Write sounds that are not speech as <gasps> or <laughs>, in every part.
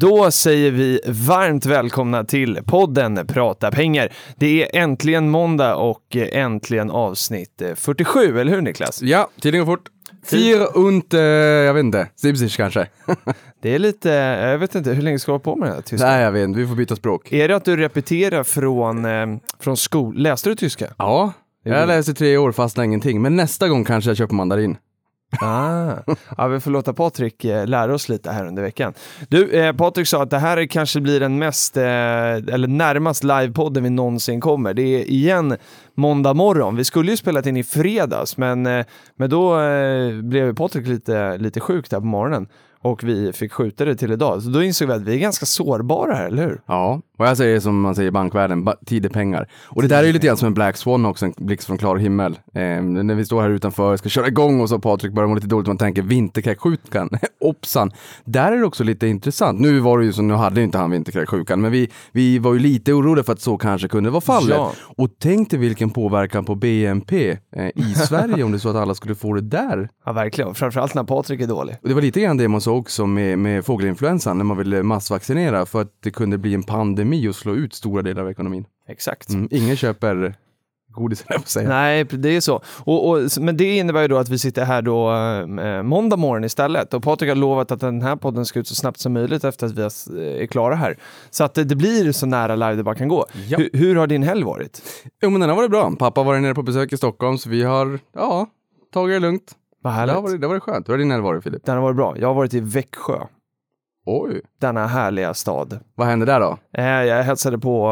Då säger vi varmt välkomna till podden Prata pengar. Det är äntligen måndag och äntligen avsnitt 47, eller hur Niklas? Ja, tiden går fort. Vier und, eh, jag vet inte, 70 kanske. <laughs> Det är lite, jag vet inte, hur länge ska du hålla på med det här tyska? Nej, jag vet inte, vi får byta språk. Är det att du repeterar från, eh, från skol... Läste du tyska? Ja, jag läste tre år, fastnade ingenting. Men nästa gång kanske jag köper mandarin. Ah. Ja, vi får låta Patrik eh, lära oss lite här under veckan. Du, eh, Patrik sa att det här kanske blir den mest, eh, eller närmast livepodden vi någonsin kommer. Det är igen måndag morgon. Vi skulle ju spelat in i fredags, men, eh, men då eh, blev Patrik lite, lite sjuk där på morgonen och vi fick skjuta det till idag. Så då insåg vi att vi är ganska sårbara här, eller hur? Ja, och jag säger som man säger i bankvärlden, ba- tid är pengar. Och det där är ju lite grann som en Black Swan också, en blixt från klar himmel. Eh, när vi står här utanför, ska köra igång och så Patrik börjar må lite dåligt, man tänker vinterkräksjukan, <laughs> hoppsan. Där är det också lite intressant. Nu var det ju så, nu hade ju inte han vinterkräksjukan, men vi, vi var ju lite oroliga för att så kanske kunde vara fallet. Ja. Och tänk dig vilken påverkan på BNP eh, i Sverige om det är så att alla skulle få det där. Ja, verkligen. Framförallt när Patrik är dålig. Och det var lite grann det man såg också med, med fågelinfluensan när man ville massvaccinera för att det kunde bli en pandemi och slå ut stora delar av ekonomin. Exakt. Mm, ingen köper godis, jag säga. Nej, det är så. Och, och, men det innebär ju då att vi sitter här då eh, måndag morgon istället. Och Patrik har lovat att den här podden ska ut så snabbt som möjligt efter att vi är klara här. Så att det, det blir så nära live det bara kan gå. Ja. Hur, hur har din helg varit? Jo, men den har varit bra. Pappa var nere på besök i Stockholm, så vi har, ja, tagit det lugnt. Vad Det härligt. har varit, det har varit skönt. Hur har din helg varit, Filip? Den har varit bra. Jag har varit i Växjö, Oj, denna härliga stad. vad hände där då? Eh, jag hälsade på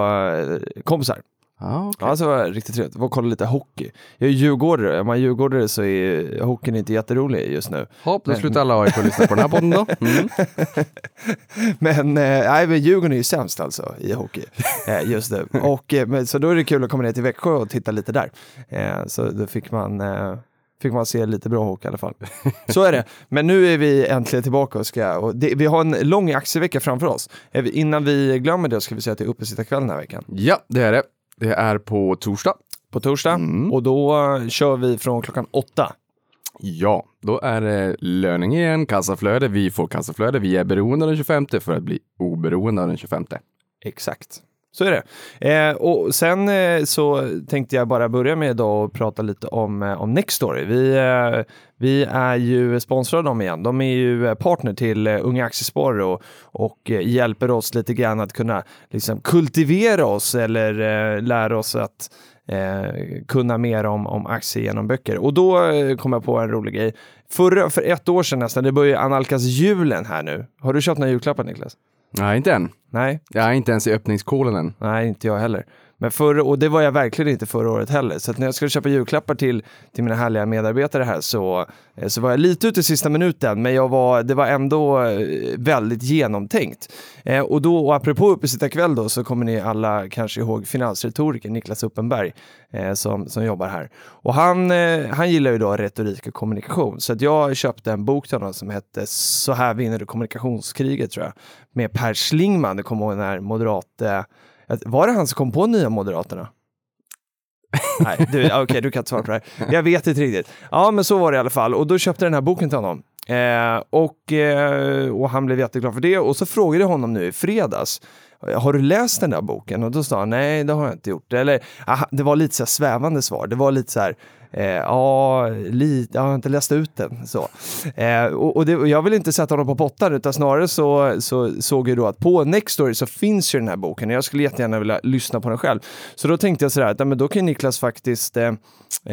eh, kompisar. Ja, okej. Ja, så var det riktigt trevligt. Jag var och kollade lite hockey. Jag är djurgårdare. Om man är djurgårdare så är hockeyn inte jätterolig just nu. Hopp, då Men- slutar alla AIK lyssna på den här podden då. <laughs> Mm. Men, eh, nej, men Djurgården är ju sämst alltså i hockey eh, just nu. <laughs> Och, eh, men, så då är det kul att komma ner till Växjö och titta lite där. Så då fick man, fick man se lite bra hockey i alla fall. Så är det. Men nu är vi äntligen tillbaka och ska, och det, vi har en lång aktievecka framför oss. Vi- Innan vi glömmer det ska vi säga att det är uppesittarkväll den här veckan. Ja, det är det. Det är på torsdag. På torsdag. Mm. Och då eh, kör vi från klockan åtta. Ja, då är det löning igen, kassaflöde. Vi får kassaflöde. Vi är beroende av den 25 för att bli oberoende av den 25. Exakt. Så är det. Eh, och sen eh, så tänkte jag bara börja med idag och prata lite om, eh, om Nextory. Vi, eh, vi är ju sponsrade av dem igen. De är ju eh, partner till eh, Unga Aktiesparare och, och eh, hjälper oss lite grann att kunna liksom, kultivera oss eller eh, lära oss att eh, kunna mer om, om aktier genom böcker. Och då eh, kom jag på en rolig grej. Förra, för ett år sedan nästan, det börjar ju analkas julen här nu. Har du köpt några julklappar Niklas? Nej, inte än. Nej? Jag är inte ens i öppningskolen än. Nej, inte jag heller. Men förra, och det var jag verkligen inte förra året heller. Så att när jag skulle köpa julklappar till, till mina härliga medarbetare här så, eh, så var jag lite ute i sista minuten, men jag var, det var ändå eh, väldigt genomtänkt. Eh, och då, och apropå uppesittarkväll då, så kommer ni alla kanske ihåg finansretorikern Niklas Uppenberg eh, som, som jobbar här. Och han, eh, han gillar ju då retorik och kommunikation, så att jag köpte en bok till honom som hette Så här vinner du kommunikationskriget tror jag, med Per Schlingmann, det kommer ihåg när moderat eh, var det han som kom på nya Moderaterna? <laughs> Nej, du, okej, du kan inte svara på det här. Jag vet inte riktigt. Ja, men så var det i alla fall. Och då köpte jag den här boken till honom. Eh, och, eh, och han blev jätteglad för det. Och så frågade jag honom nu i fredags. Har du läst den där boken? Och då sa han nej, det har jag inte gjort. Eller aha, det var lite så svävande svar. Det var lite så här, eh, ja, lite, jag har inte läst ut den. Så. Eh, och och, det, och jag vill inte sätta honom på pottan, utan snarare så, så såg jag då att på Nextory så finns ju den här boken. och Jag skulle jättegärna vilja lyssna på den själv. Så då tänkte jag sådär, att ja, men då kan Niklas faktiskt eh,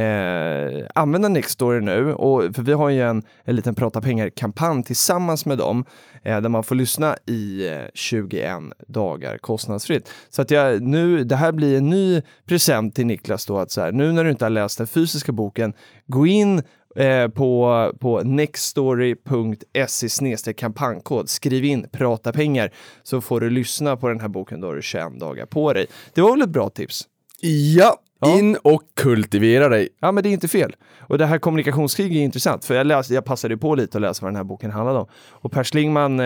eh, använda Nextory nu. Och, för vi har ju en, en liten Prata pengar-kampanj tillsammans med dem Eh, där man får lyssna i eh, 21 dagar kostnadsfritt. Så att jag nu, det här blir en ny present till Niklas då att så här, nu när du inte har läst den fysiska boken. Gå in eh, på, på nextstory.se kampanjkod. Skriv in prata pengar så får du lyssna på den här boken. Då har du 21 dagar på dig. Det var väl ett bra tips? Ja, Ja. in och kultivera dig. Ja, men det är inte fel. Och det här kommunikationskrig är intressant, för jag, läste, jag passade på lite att läsa vad den här boken handlade om. Och Per Schlingman eh,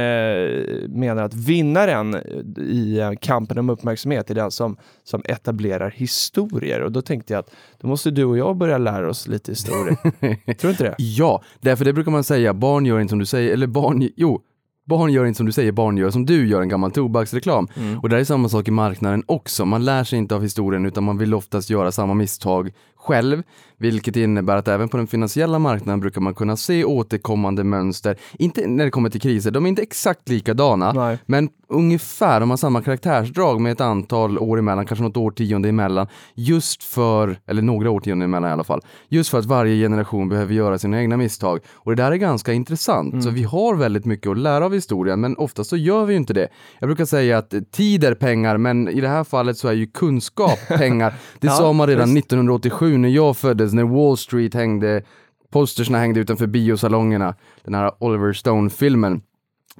menar att vinnaren i eh, kampen om uppmärksamhet är den som, som etablerar historier. Och då tänkte jag att då måste du och jag börja lära oss lite historier. <laughs> Tror du inte det? Ja, därför det brukar man säga, barn gör inte som du säger, eller barn, jo, barn gör inte som du säger, barn gör som du gör, en gammal tobaksreklam. Och det är samma sak i marknaden också. Man lär sig inte av historien utan man vill oftast göra samma misstag själv, vilket innebär att även på den finansiella marknaden brukar man kunna se återkommande mönster. Inte när det kommer till kriser, de är inte exakt likadana, Nej. men ungefär, de har samma karaktärsdrag med ett antal år emellan, kanske något årtionde emellan, just för, eller några årtionden emellan i alla fall, just för att varje generation behöver göra sina egna misstag. Och det där är ganska intressant, så vi har väldigt mycket att lära av historien, men oftast så gör vi ju inte det. Jag brukar säga att tid är pengar, men i det här fallet så är ju kunskap <laughs> pengar. Det Ja, sa man redan visst. 1987 när jag föddes, när Wall Street hängde, postersna hängde utanför biosalongerna, den här Oliver Stone-filmen.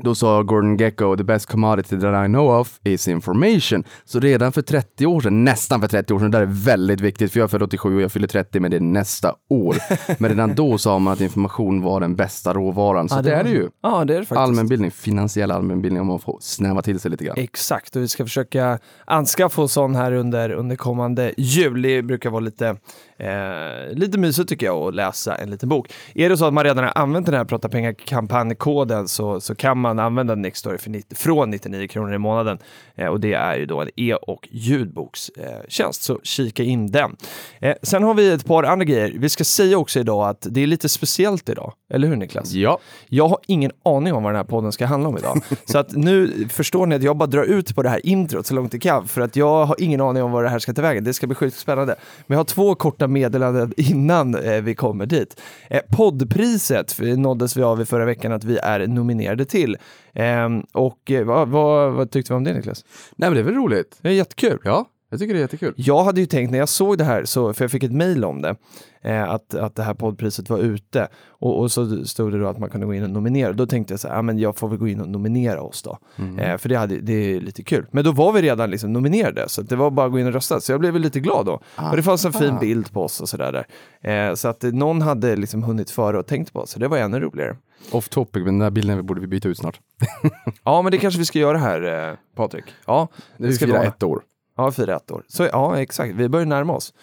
Då sa Gordon Gecko, the best commodity that I know of is information. Så redan för 30 år sedan, nästan för 30 år sedan, det där är väldigt viktigt, för jag är född 87 och jag fyller 30, men det är nästa år. <laughs> Men redan då sa man att information var den bästa råvaran, så Ja, det, är var- det ju. Ja, det är det faktiskt. Allmänbildning, finansiell allmänbildning om man får snäva till sig lite grann. Exakt, och vi ska försöka anskaffa oss sån här under, under kommande jul. Det brukar vara lite, eh, lite mysigt tycker jag att läsa en liten bok. Är det så att man redan har använt den här Prata pengar-kampanjkoden så, så kan man använda Nextory för 90, från 99 kronor i månaden. Eh, och det är ju då en e och ljudbokstjänst, så kika in den. Eh, sen har vi ett par andra grejer. Vi ska säga också idag att det är lite speciellt idag, eller hur Niklas? Ja, Jag har ingen aning om vad den här podden ska handla om idag. <laughs> så att nu förstår ni att jag bara drar ut på det här introt så långt det kan. För att jag har ingen aning om vad det här ska ta vägen. Det ska bli sjukt spännande. Men jag har två korta meddelanden innan eh, vi kommer dit. Eh, poddpriset nåddes vi av i förra veckan att vi är nominerade till. Ehm, och eh, vad, vad, vad tyckte vi om det Niklas? nej men det är väl roligt. Det är jättekul. Ja, jag tycker det är jättekul. Jag hade ju tänkt när jag såg det här, så, för jag fick ett mejl om det, eh, att, att det här poddpriset var ute och, och så stod det då att man kunde gå in och nominera. Då tänkte jag så här, ja, men jag får väl gå in och nominera oss då. Eh, för det, hade, det är lite kul. Men då var vi redan liksom nominerade, så det var bara att gå in och rösta. Så jag blev väl lite glad då. Och det fanns en fin bild på oss och sådär. Där. Eh, så att någon hade liksom hunnit före och tänkt på oss, så det var ännu roligare. Off topic, men den här bilden borde vi byta ut snart. <laughs> Ja, men det kanske vi ska göra här, eh, Patrik. Ja, Det ska ska vara- ett år. Ja, fyra ett år. Så ja, exakt. Vi börjar närma oss.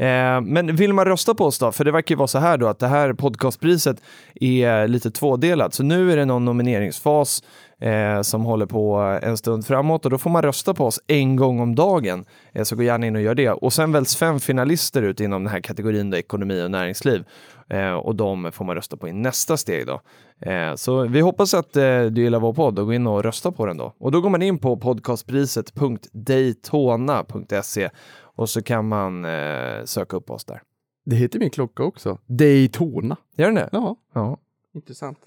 Eh, men vill man rösta på oss då? För det verkar ju vara så här då att det här podcastpriset är lite tvådelat. Så nu är det någon nomineringsfas eh, som håller på en stund framåt och då får man rösta på oss en gång om dagen. Eh, så gå gärna in och gör det. Och sen väljs fem finalister ut inom den här kategorin då, ekonomi och näringsliv. Eh, och de får man rösta på i nästa steg då. Eh, så vi hoppas att eh, du gillar vår podd och gå in och rösta på den då. Och då går man in på podcastpriset.daytona.se och så kan man eh, söka upp oss där. Det heter min klocka också. Daytona. Gör den det? Ja, Ja. intressant.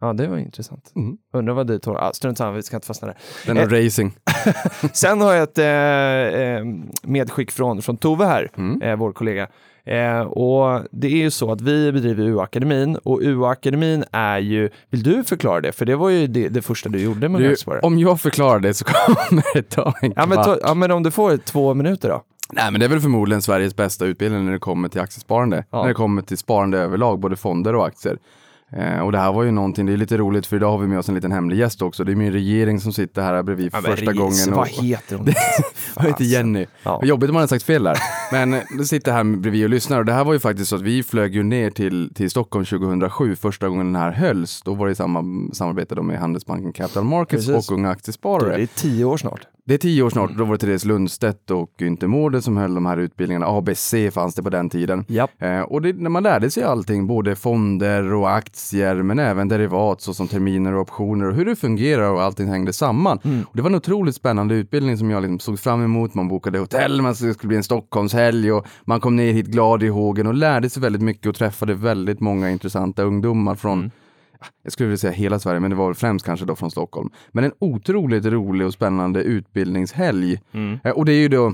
Ja, det var intressant. Mm. Undrar vad Daytona... Ah, strunt samma, vi ska inte fastna där. Den är racing. <laughs> Sen har jag ett eh, eh, medskick från, från Tove här, Mm. eh, vår kollega. Eh, och det är ju så att vi bedriver UA-akademin och UA-akademin är ju, vill du förklara det? För det var ju det, det första du gjorde med Du, om jag förklarar det så <laughs> kommer det ta en Ja men, kvart. ta, ja men om du får två minuter då? Nej, men det är väl förmodligen Sveriges bästa utbildning när det kommer till aktiesparande. Ja. När det kommer till sparande överlag, både fonder och aktier. Eh, och det här var ju någonting, det är lite roligt för idag har vi med oss en liten hemlig gäst också. Det är min regering som sitter här bredvid för första gången. Vad Och, heter hon? <laughs> jag heter Jenny. Ja. Vad jobbigt om man hade sagt fel där. Men eh, du sitter här bredvid och lyssnar och det här var ju faktiskt så att vi flög ju ner till, till Stockholm 2007, första gången den här hölls. Då var det samma samarbete med Handelsbanken Capital Markets Precis. och Unga Aktiesparare. Det är tio år snart. Det är tio år snart, då var det Therese Lundstedt och Günther Mårder som höll de här utbildningarna. ABC fanns det på den tiden. Japp. Eh, och det, när man lärde sig allting, både fonder och aktier, men även derivat såsom terminer och optioner och hur det fungerar och allting hängde samman. Och det var en otroligt spännande utbildning som jag liksom såg fram emot. Man bokade hotell, man skulle bli en Stockholmshelg och man kom ner hit glad i hågen och lärde sig väldigt mycket och träffade väldigt många intressanta ungdomar från jag skulle vilja säga hela Sverige, men det var väl främst kanske då från Stockholm. Men en otroligt rolig och spännande utbildningshelg. Eh, och det är ju då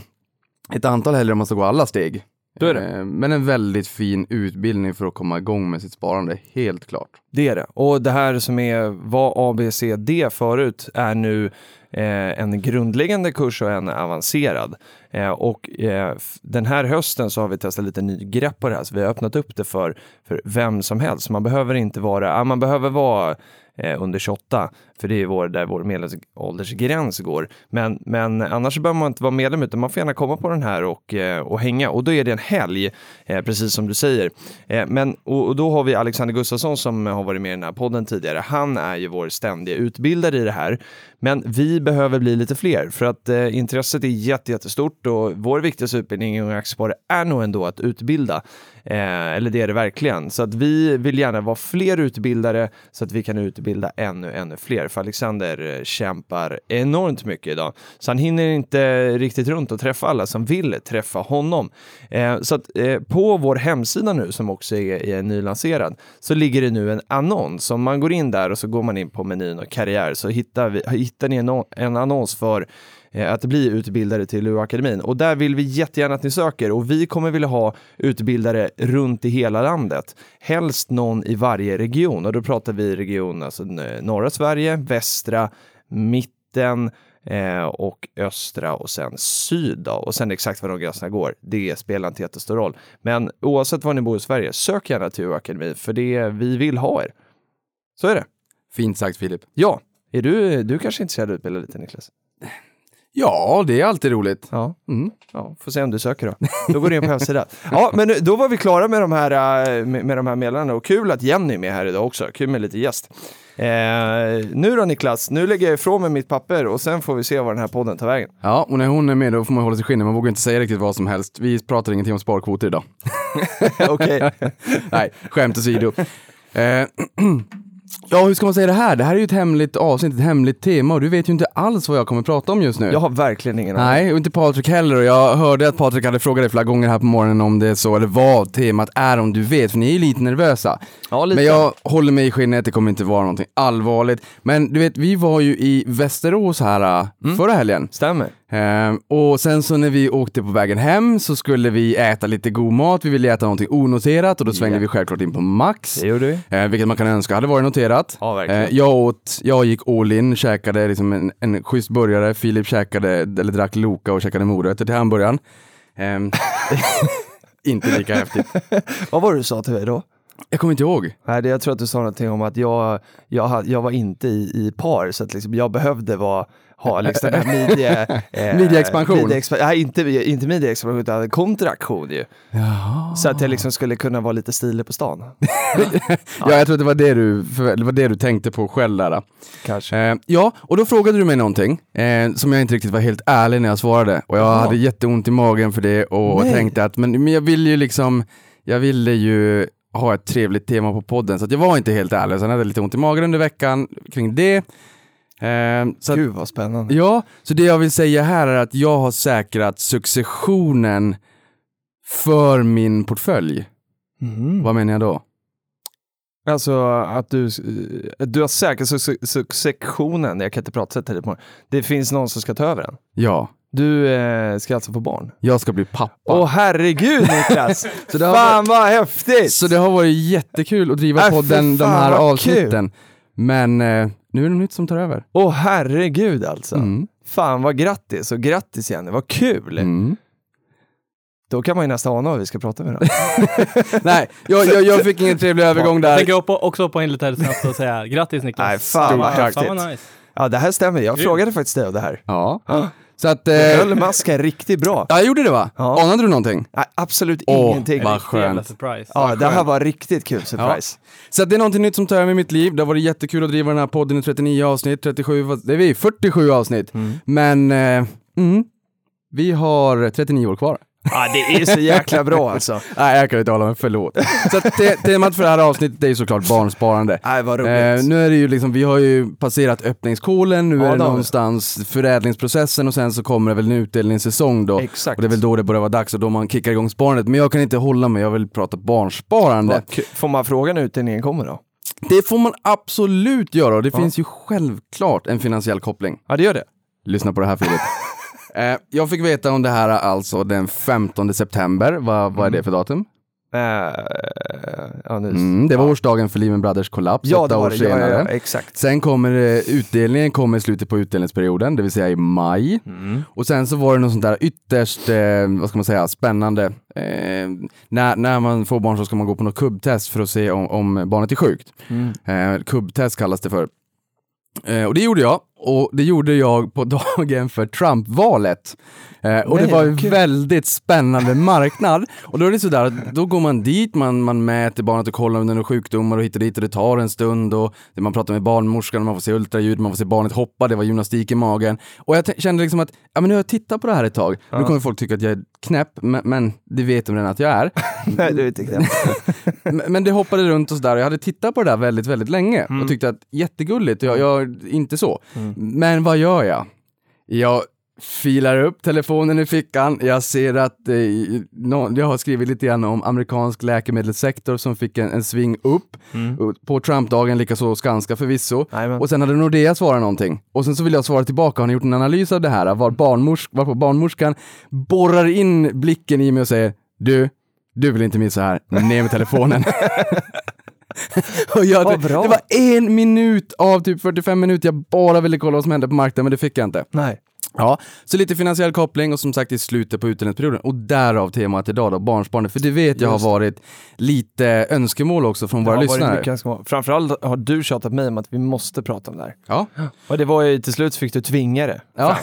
ett antal helger om man ska gå alla steg. Så är det. Eh, Men en väldigt fin utbildning för att komma igång med sitt sparande, helt klart. Det är det. Och det här som är, var ABCD förut är nu Eh, en grundläggande kurs och en avancerad. Eh, och eh, den här hösten så har vi testat lite ny grepp på det här, så vi har öppnat upp det för, för vem som helst. Man behöver inte vara, ja, man behöver vara eh, under 28, för det är vår, där vår medelåldersgräns går. Men, men annars behöver man inte vara medlem, utan man får gärna komma på den här och, eh, och hänga. Och då är det en helg, eh, precis som du säger. Eh, men, och, och då har vi Alexander Gustafsson som har varit med i den här podden tidigare. Han är ju vår ständiga utbildare i det här. Men vi behöver bli lite fler för att eh, intresset är jätte, jättestort och vår viktigaste utbildning i Unga Aktiesparare är nog ändå att utbilda. Eh, eller det är det verkligen. Så att vi vill gärna vara fler utbildare så att vi kan utbilda ännu, ännu fler. Sheriff Alexander eh, kämpar enormt mycket idag. Så han hinner inte riktigt runt och träffa alla som vill träffa honom. Eh, så att eh, på vår hemsida nu som också är, är nylanserad så ligger det nu en annons. Om man går in där och så går man in på menyn och karriär så hittar, vi, hittar ni en, en annons för att bli utbildare till UA-akademin. Och där vill vi jättegärna att ni söker och vi kommer vilja ha utbildare runt i hela landet. Helst någon i varje region och då pratar vi region, alltså n- norra Sverige, västra, mitten, eh, och östra och sen syd då. Och sen exakt var de gränserna går, det spelar inte jättestor roll. Men oavsett var ni bor i Sverige, sök gärna till UA-akademin för det vi vill ha er. Så är det. Fint sagt Filip. Ja, är du, du kanske är intresserad av att utbilda lite Niklas? Ja, det är alltid roligt. Ja. Mm. Ja, får se om du söker då. Då går du in på hemsidan. <laughs> Ja, men då var vi klara med de här, äh, med, med de här meddelandena och kul att Jenny är med här idag också. Kul med lite gäst. Eh, nu då Niklas, nu lägger jag ifrån mig mitt papper och sen får vi se var den här podden tar vägen. Ja, och när hon är med då får man hålla sig skinnet. Man vågar inte säga riktigt vad som helst. Vi pratar ingenting om sparkvoter idag. <laughs> Okej. <laughs> Nej, skämt åsido. Eh, <clears throat> ja, hur ska man säga det här? Det här är ju ett hemligt avsnitt, ett hemligt tema och du vet ju inte alls vad jag kommer prata om just nu. Jag har verkligen ingen aning. Nej, och inte Patrik heller. Och jag hörde att Patrik hade frågat dig flera gånger här på morgonen om det är så, eller vad temat är om du vet, för ni är ju lite nervösa. Ja, lite. Men jag håller mig i skinnet, det kommer inte vara någonting allvarligt. Men du vet, vi var ju i Västerås här äh, förra helgen. Stämmer. Ehm, och sen så när vi åkte på vägen hem så skulle vi äta lite god mat, vi ville äta någonting onoterat och då svängde Ja. vi självklart in på Max. Det gjorde vi. Eh, vilket man kan önska hade varit noterat. Ja. Eh, jag åt, jag gick all in, käkade liksom en, en schysst burgare, Filip käkade, eller drack Loka och käkade morötter till hamburgaren. Ehm, <laughs> inte lika häftigt. <laughs> Vad var det du sa till mig då? Jag kommer inte ihåg. Nej, det, jag tror att du sa någonting om att jag, jag, jag var inte i, i par, så att liksom jag behövde vara, ha liksom den här midje... <laughs> Eh, Midjeexpansion. midjeexpa- nej, inte, inte midjeexpansion, utan kontraktion ju. Så att jag liksom skulle kunna vara lite stilig på stan. <laughs> Ja, jag tror att det var det du, det var det du tänkte på själv där. Kanske. Eh, ja, och då frågade du mig någonting eh, som jag inte riktigt var helt ärlig när jag svarade. Och jag Jaha. hade jätteont i magen för det och Nej. tänkte att men, men jag ville ju liksom, jag ville ju ha ett trevligt tema på podden så jag var inte helt ärlig. Sen hade jag lite ont i magen under veckan kring det. Eh, så Gud vad spännande. ja, så det jag vill säga här är att jag har säkrat successionen för min portfölj. Mhm. Vad menar jag då? Alltså att du, du har säkrat suc- successionen, jag kan inte prata så tidigt på. Det finns någon som ska ta över den. Ja, Du eh, ska alltså få barn. jag ska bli pappa. Åh herregud Niklas! <laughs> Så det har Fan vad häftigt! Så det har varit jättekul att driva Äh, podden de här avsnitten. Men eh, nu är det nytt som tar över. Åh herregud alltså. Mm. Fan vad grattis och grattis Jenny, vad kul! Mm. Då kan man ju nästan ana vad vi ska prata med dem. <laughs> Nej, jag, jag, jag fick ingen trevlig <laughs> övergång Jag där. tänker hoppa, också hoppa in lite här snabbt och säga grattis Niklas. Nej, fan vad fan häftigt. vad nice. Ja det här stämmer, jag frågade faktiskt dig om det här. Ja. Ja. Så att... Eh, höll masken riktigt bra. <laughs> ja, jag gjorde det va? Ja. Anade du någonting? Nej, absolut Åh, ingenting. vad jävla skönt. surprise. Ja, det här var riktigt kul surprise. Så att det är någonting nytt som tar över i mitt liv. Det har varit jättekul att driva den här podden i 39 avsnitt, 37, vad- det är vi, 47 avsnitt. Men, eh, mm, vi har 39 år kvar. <laughs> Ja, det är så jäkla bra alltså. Nej, jag kan inte hålla mig, förlåt. Så te- temat för det här avsnittet är ju såklart barnsparande. Nej, vad roligt. Eh, nu är det ju liksom, vi har ju passerat öppningskolen, nu Ja, är det någonstans förädlingsprocessen och sen så kommer det väl en utdelningssäsong då. Exakt. Och det är väl då det börjar vara dags och då man kickar igång sparandet. Men jag kan inte hålla mig, jag vill prata barnsparande. Får man fråga när utdelningen kommer då? Det får man absolut göra och det finns ju självklart en finansiell koppling. Ja, det gör det. Lyssna på det här Filip. <laughs> Eh, jag fick veta om det här alltså den 15 september. Vad, vad är det för datum? Eh, ja, nu. Mm, det var årsdagen för Lehman Brothers kollaps, ja, åtta år det. Ja, senare. ja, ja, exakt. Sen kommer eh, utdelningen kommer i slutet på utdelningsperioden, det vill säga i maj. Mm. Och sen så var det något sånt där ytterst, eh, vad ska man säga, spännande. Eh, när, när man får barn så ska man gå på något kubbtest för att se om, om barnet är sjukt. Mm. Eh, kubbtest kallas det för. Eh, och det gjorde jag. Och det gjorde jag på <laughs> dagen för Trump-valet. Eh, och Nej, det var en kul. väldigt spännande marknad. Och då är det sådär, att då går man dit, man, man mäter barnet och kollar om det är sjukdomar och hittar dit och det tar en stund och man pratar med barnmorskan, man får se ultraljud, man får se barnet hoppa, det var gymnastik i magen. Och jag kände liksom att, ja men nu har jag tittat på det här ett tag, nu kommer folk tycka att jag är knäpp, men, men det vet de redan att jag är. <laughs> Nej, du tyckte jag. <laughs> Men- Men det hoppade runt och sådär och jag hade tittat på det där väldigt, väldigt länge och tyckte att jättegulligt, jag, jag inte så. Men vad gör jag? Jag filar upp telefonen i fickan, jag ser att eh, nå- jag har skrivit lite grann om amerikansk läkemedelssektor som fick en, en sving upp. Och På Trump-dagen likaså Skanska förvisso. Jajamän. Och sen hade Nordea svarat någonting. Och sen så vill jag svara tillbaka, har ni gjort en analys av det här? Var barnmors varpå barnmorskan borrar in blicken i mig och säger Du, du vill inte missa här, ner med telefonen. <laughs> och jag, det var en minut av typ 45 minuter jag bara ville kolla vad som hände på marknaden, men det fick jag inte. Nej. Ja, så lite finansiell koppling och som sagt i slutet på utdelningsperioden. Och därav temat idag då, barnsparande. För det vet jag har Just det. varit lite önskemål också från våra har lyssnare. Framförallt har du tjatat mig om att vi måste prata om det här. Ja, Och det var ju till slut fick du tvinga det. ja.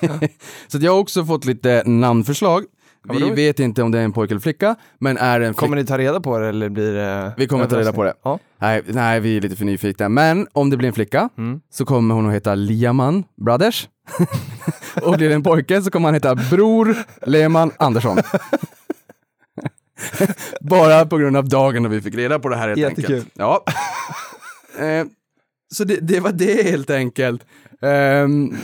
<laughs> så jag har också fått lite namnförslag. Vi vet inte om det är en pojke eller flicka, men är det en flicka Kommer ni ta reda på det eller blir det... Vi kommer ta reda på det. Ja. Nej, nej, vi är lite för nyfikna. Men om det blir en flicka Mm. så kommer hon att heta Liaman Brothers. <laughs> och blir det en pojke så kommer han heta Bror Lehman Andersson. <laughs> Bara på grund av dagen när vi fick reda på det här helt Jättekul. enkelt. Ja. <laughs> Eh, så det, det var det helt enkelt. Ehm,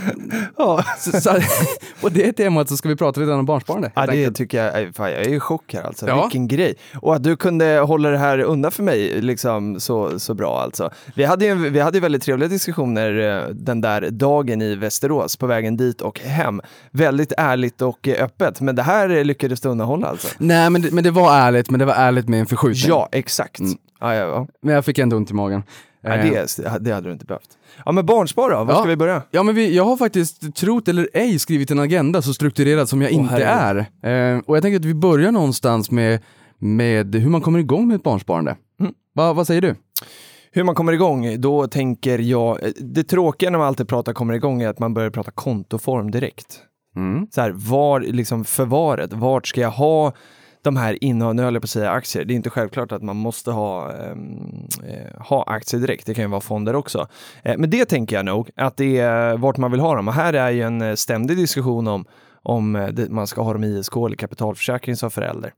Ja. så, så, <laughs> på det temat så ska vi prata lite om barnsparande. Ja, det enkelt. tycker jag, är- fan, jag är i chock här alltså. Ja. Vilken grej. Och att du kunde hålla det här undan för mig liksom så, så bra alltså. Vi hade ju vi hade väldigt trevliga diskussioner eh, den där dagen i Västerås på vägen dit och hem. Väldigt ärligt och eh, öppet, men det här eh, lyckades du undanhålla alltså. Nej, men det, men det var ärligt, men det var ärligt med en förskjutning. Ja, exakt. Mm. Ja, ja, ja. Men jag fick ändå ont i magen. Eh, det, det hade du inte behövt. Ja, men barnspar då? Var Ja. ska vi börja? Ja, men vi, jag har faktiskt, trot eller ej, skrivit en agenda så strukturerad som jag Åh, inte är. Eh, och jag tänker att vi börjar någonstans med, med hur man kommer igång med ett barnsparande. Mm. Va, vad säger du? Hur man kommer igång, då tänker jag, eh, det tråkiga när man alltid pratar kommer igång är att man börjar prata kontoform direkt. Mm. så här, var, liksom förvaret, vart ska jag ha de här innehav, nu höll jag på att säga aktier, det är inte självklart att man måste ha, ehm, eh, ha aktier direkt, det kan ju vara fonder också. Eh, men det tänker jag nog, att det är vart man vill ha dem. Och här är ju en eh, ständig diskussion om, om eh, det, man ska ha dem i ISK eller kapitalförsäkring som förälder.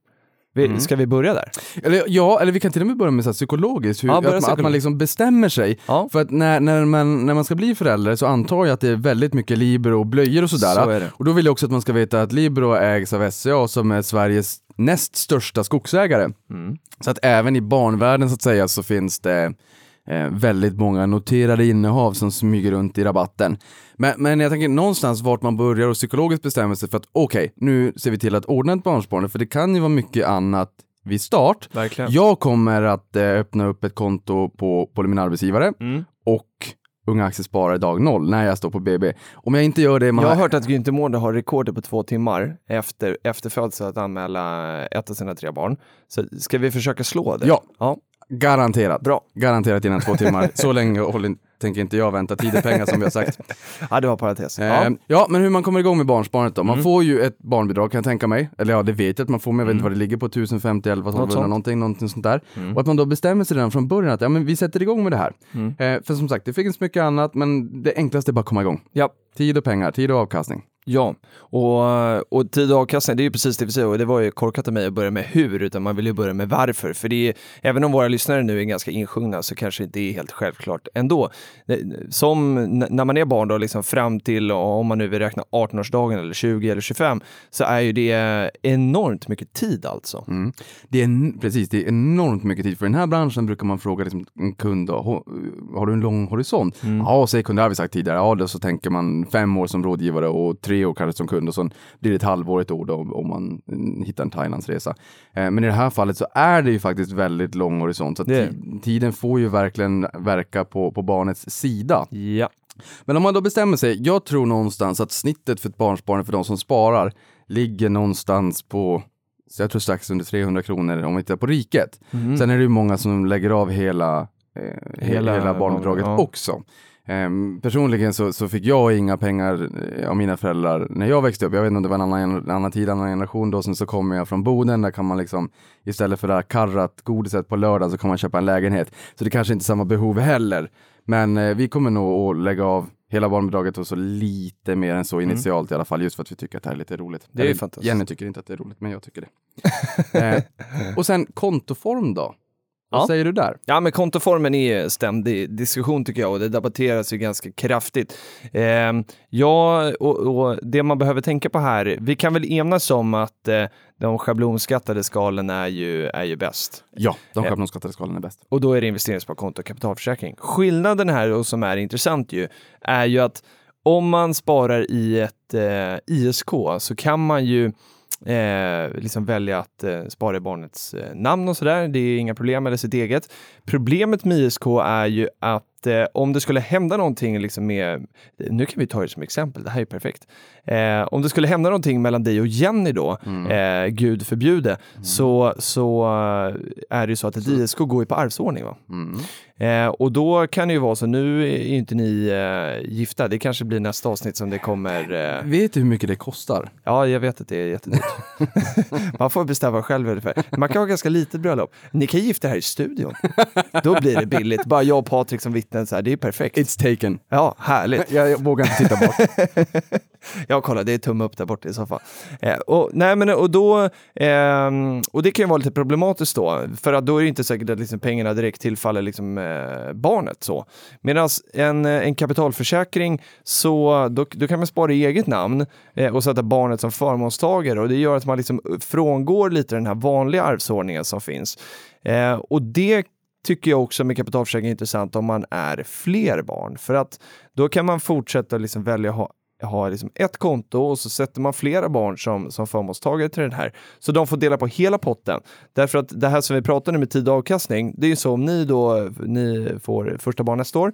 Vi, Mm. Ska vi börja där? Eller, ja, eller vi kan till och med börja med så här, psykologiskt, hur, Ja, att, man, att man liksom bestämmer sig. Ja, För att när, när, man, när man ska bli förälder så antar jag att det är väldigt mycket Libero och blöjor och sådär. så. Och då vill jag också att man ska veta att Libero ägs av SCA som är Sveriges näst största skogsägare. Mm. Så att även i barnvärlden så att säga så finns det väldigt många noterade innehav som smyger runt i rabatten. Men, men jag tänker någonstans vart man börjar och psykologiskt bestämmer sig för att okej, nu ser vi till att ordna ett barnsparande för det kan ju vara mycket annat vid start. Verkligen. Jag kommer att eh, öppna upp ett konto på, på min arbetsgivare Mm. och Unga Aktiesparare dag noll när jag står på BB. Om jag inte gör det, man Jag har hört att Günther Mårder har rekordet på två timmar efter, efter födseln att anmäla ett av sina tre barn. Så ska vi försöka slå det? Ja. ja. Garanterat. Bra. Garanterat innan två timmar. Så länge håller, tänker inte jag vänta. Tid är pengar som vi har sagt. Ja, det var parentes. Ja. Ja. ja, men hur man kommer igång med barnsparandet då? Man Mm. får ju ett barnbidrag kan jag tänka mig. Eller ja, det vet jag att man får, men jag vet inte Mm. vad det ligger på. 1050, 11, 1200 sånt. någonting, någonting sånt där. Mm. Och att man då bestämmer sig redan från början att ja, men vi sätter igång med det här. Mm. Eh, för som sagt, det finns mycket annat, men det enklaste är bara att komma igång. Ja. Tid och pengar, tid och avkastning. Ja, och, och tid och avkastning, det är ju precis det vi säger och det var ju korkat av mig att börja med hur, utan man vill ju börja med varför. För det är, även om våra lyssnare nu är ganska insjungna så kanske det är helt självklart ändå. Som när man är barn då, liksom fram till, om man nu vill räkna 18-årsdagen eller 20 eller 25, så är ju det enormt mycket tid alltså. Mm. Det är precis, det är enormt mycket tid. För i den här branschen brukar man fråga liksom, en kund, då, "Har- har du en lång horisont? Mm. Ja, säger kunden, det har vi sagt tidigare. Ja, då så tänker man fem år som rådgivare och tre år kanske som kund och så blir det ett halvår, ett år då, om man mm, hittar en Thailandsresa. Eh, men i det här fallet så är det ju faktiskt väldigt lång horisont så ti- tiden får ju verkligen verka på, på barnets sida. Ja. Men om man då bestämmer sig, jag tror någonstans att snittet för ett barnsparande för de som sparar ligger någonstans på, så jag tror strax under 300 kronor om vi tittar på riket. Sen är det ju många som lägger av hela, eh, hela, Hela barnbidraget barn- ja. också. Ehm, personligen så, så fick jag inga pengar eh, av mina föräldrar när jag växte upp. Jag vet inte om det var en annan, en annan tid, en annan generation då. Sen så kommer jag från Boden, där kan man liksom istället för det här karrat godiset på lördag så kan man köpa en lägenhet. Så det kanske inte är samma behov heller. Men eh, vi kommer nog att lägga av hela barnbidraget och så lite mer än så initialt i alla fall, just för att vi tycker att det här är lite roligt. Det är Eller, fantastiskt. Jenny tycker inte att det är roligt, men jag tycker det. eh, och sen kontoform då? Vad Ja. säger du där? Ja, men kontoformen är ständig diskussion tycker jag och det debatteras ju ganska kraftigt. Eh, ja, och, och det man behöver tänka på här, vi kan väl enas om att eh, de schablonskattade skalen är ju, är ju bäst. Ja, de Eh. schablonskattade skalen är bäst. Och då är det investeringssparkonto och kapitalförsäkring. Skillnaden här och som är intressant ju är ju att om man sparar i ett eh, ISK så kan man ju eh, liksom välja att eh, spara i barnets eh, namn och sådär. Det är inga problem eller sitt eget. Problemet med ISK är ju att eh, om det skulle hända någonting liksom med, nu kan vi ta det som exempel, det här är perfekt. Eh, om det skulle hända någonting mellan dig och Jenny då, eh, gud förbjude, så, så eh, är det ju så att ett ISK går ju på arvsordning. Va? Mm. Eh, och då kan det ju vara så, nu är ju inte ni eh, gifta, det kanske blir nästa avsnitt som det kommer. Eh, Vet du hur mycket det kostar? ja, jag vet att det är jättedyrt. <laughs> Man får bestämma själv ungefär. Man kan ha ganska litet bröllop. Ni kan gifta er här i studion. Då blir det billigt. Bara jag och Patrik som vittnen, så här, det är perfekt. It's taken. Ja, härligt. Jag, jag vågar inte titta bort. <laughs> Ja, kolla, det är tumme upp där borta i så fall. Eh, och, nej, men, och, då, ehm, och det kan ju vara lite problematiskt då, för att då är det inte säkert att liksom pengarna direkt tillfaller liksom, eh, barnet. så. Medan en, eh, en kapitalförsäkring, så då, då kan man spara i eget namn eh, och sätta barnet som förmånstagare och det gör att man liksom frångår lite den här vanliga arvsordningen som finns. Eh, och det tycker jag också med kapitalförsäkring är intressant om man är fler barn. För att då kan man fortsätta liksom välja att ha ha liksom ett konto och så sätter man flera barn som, som förmånstagare till den här. Så de får dela på hela potten. Därför att det här som vi pratade med tid och avkastning, det är ju så om ni då ni får första barn nästa år,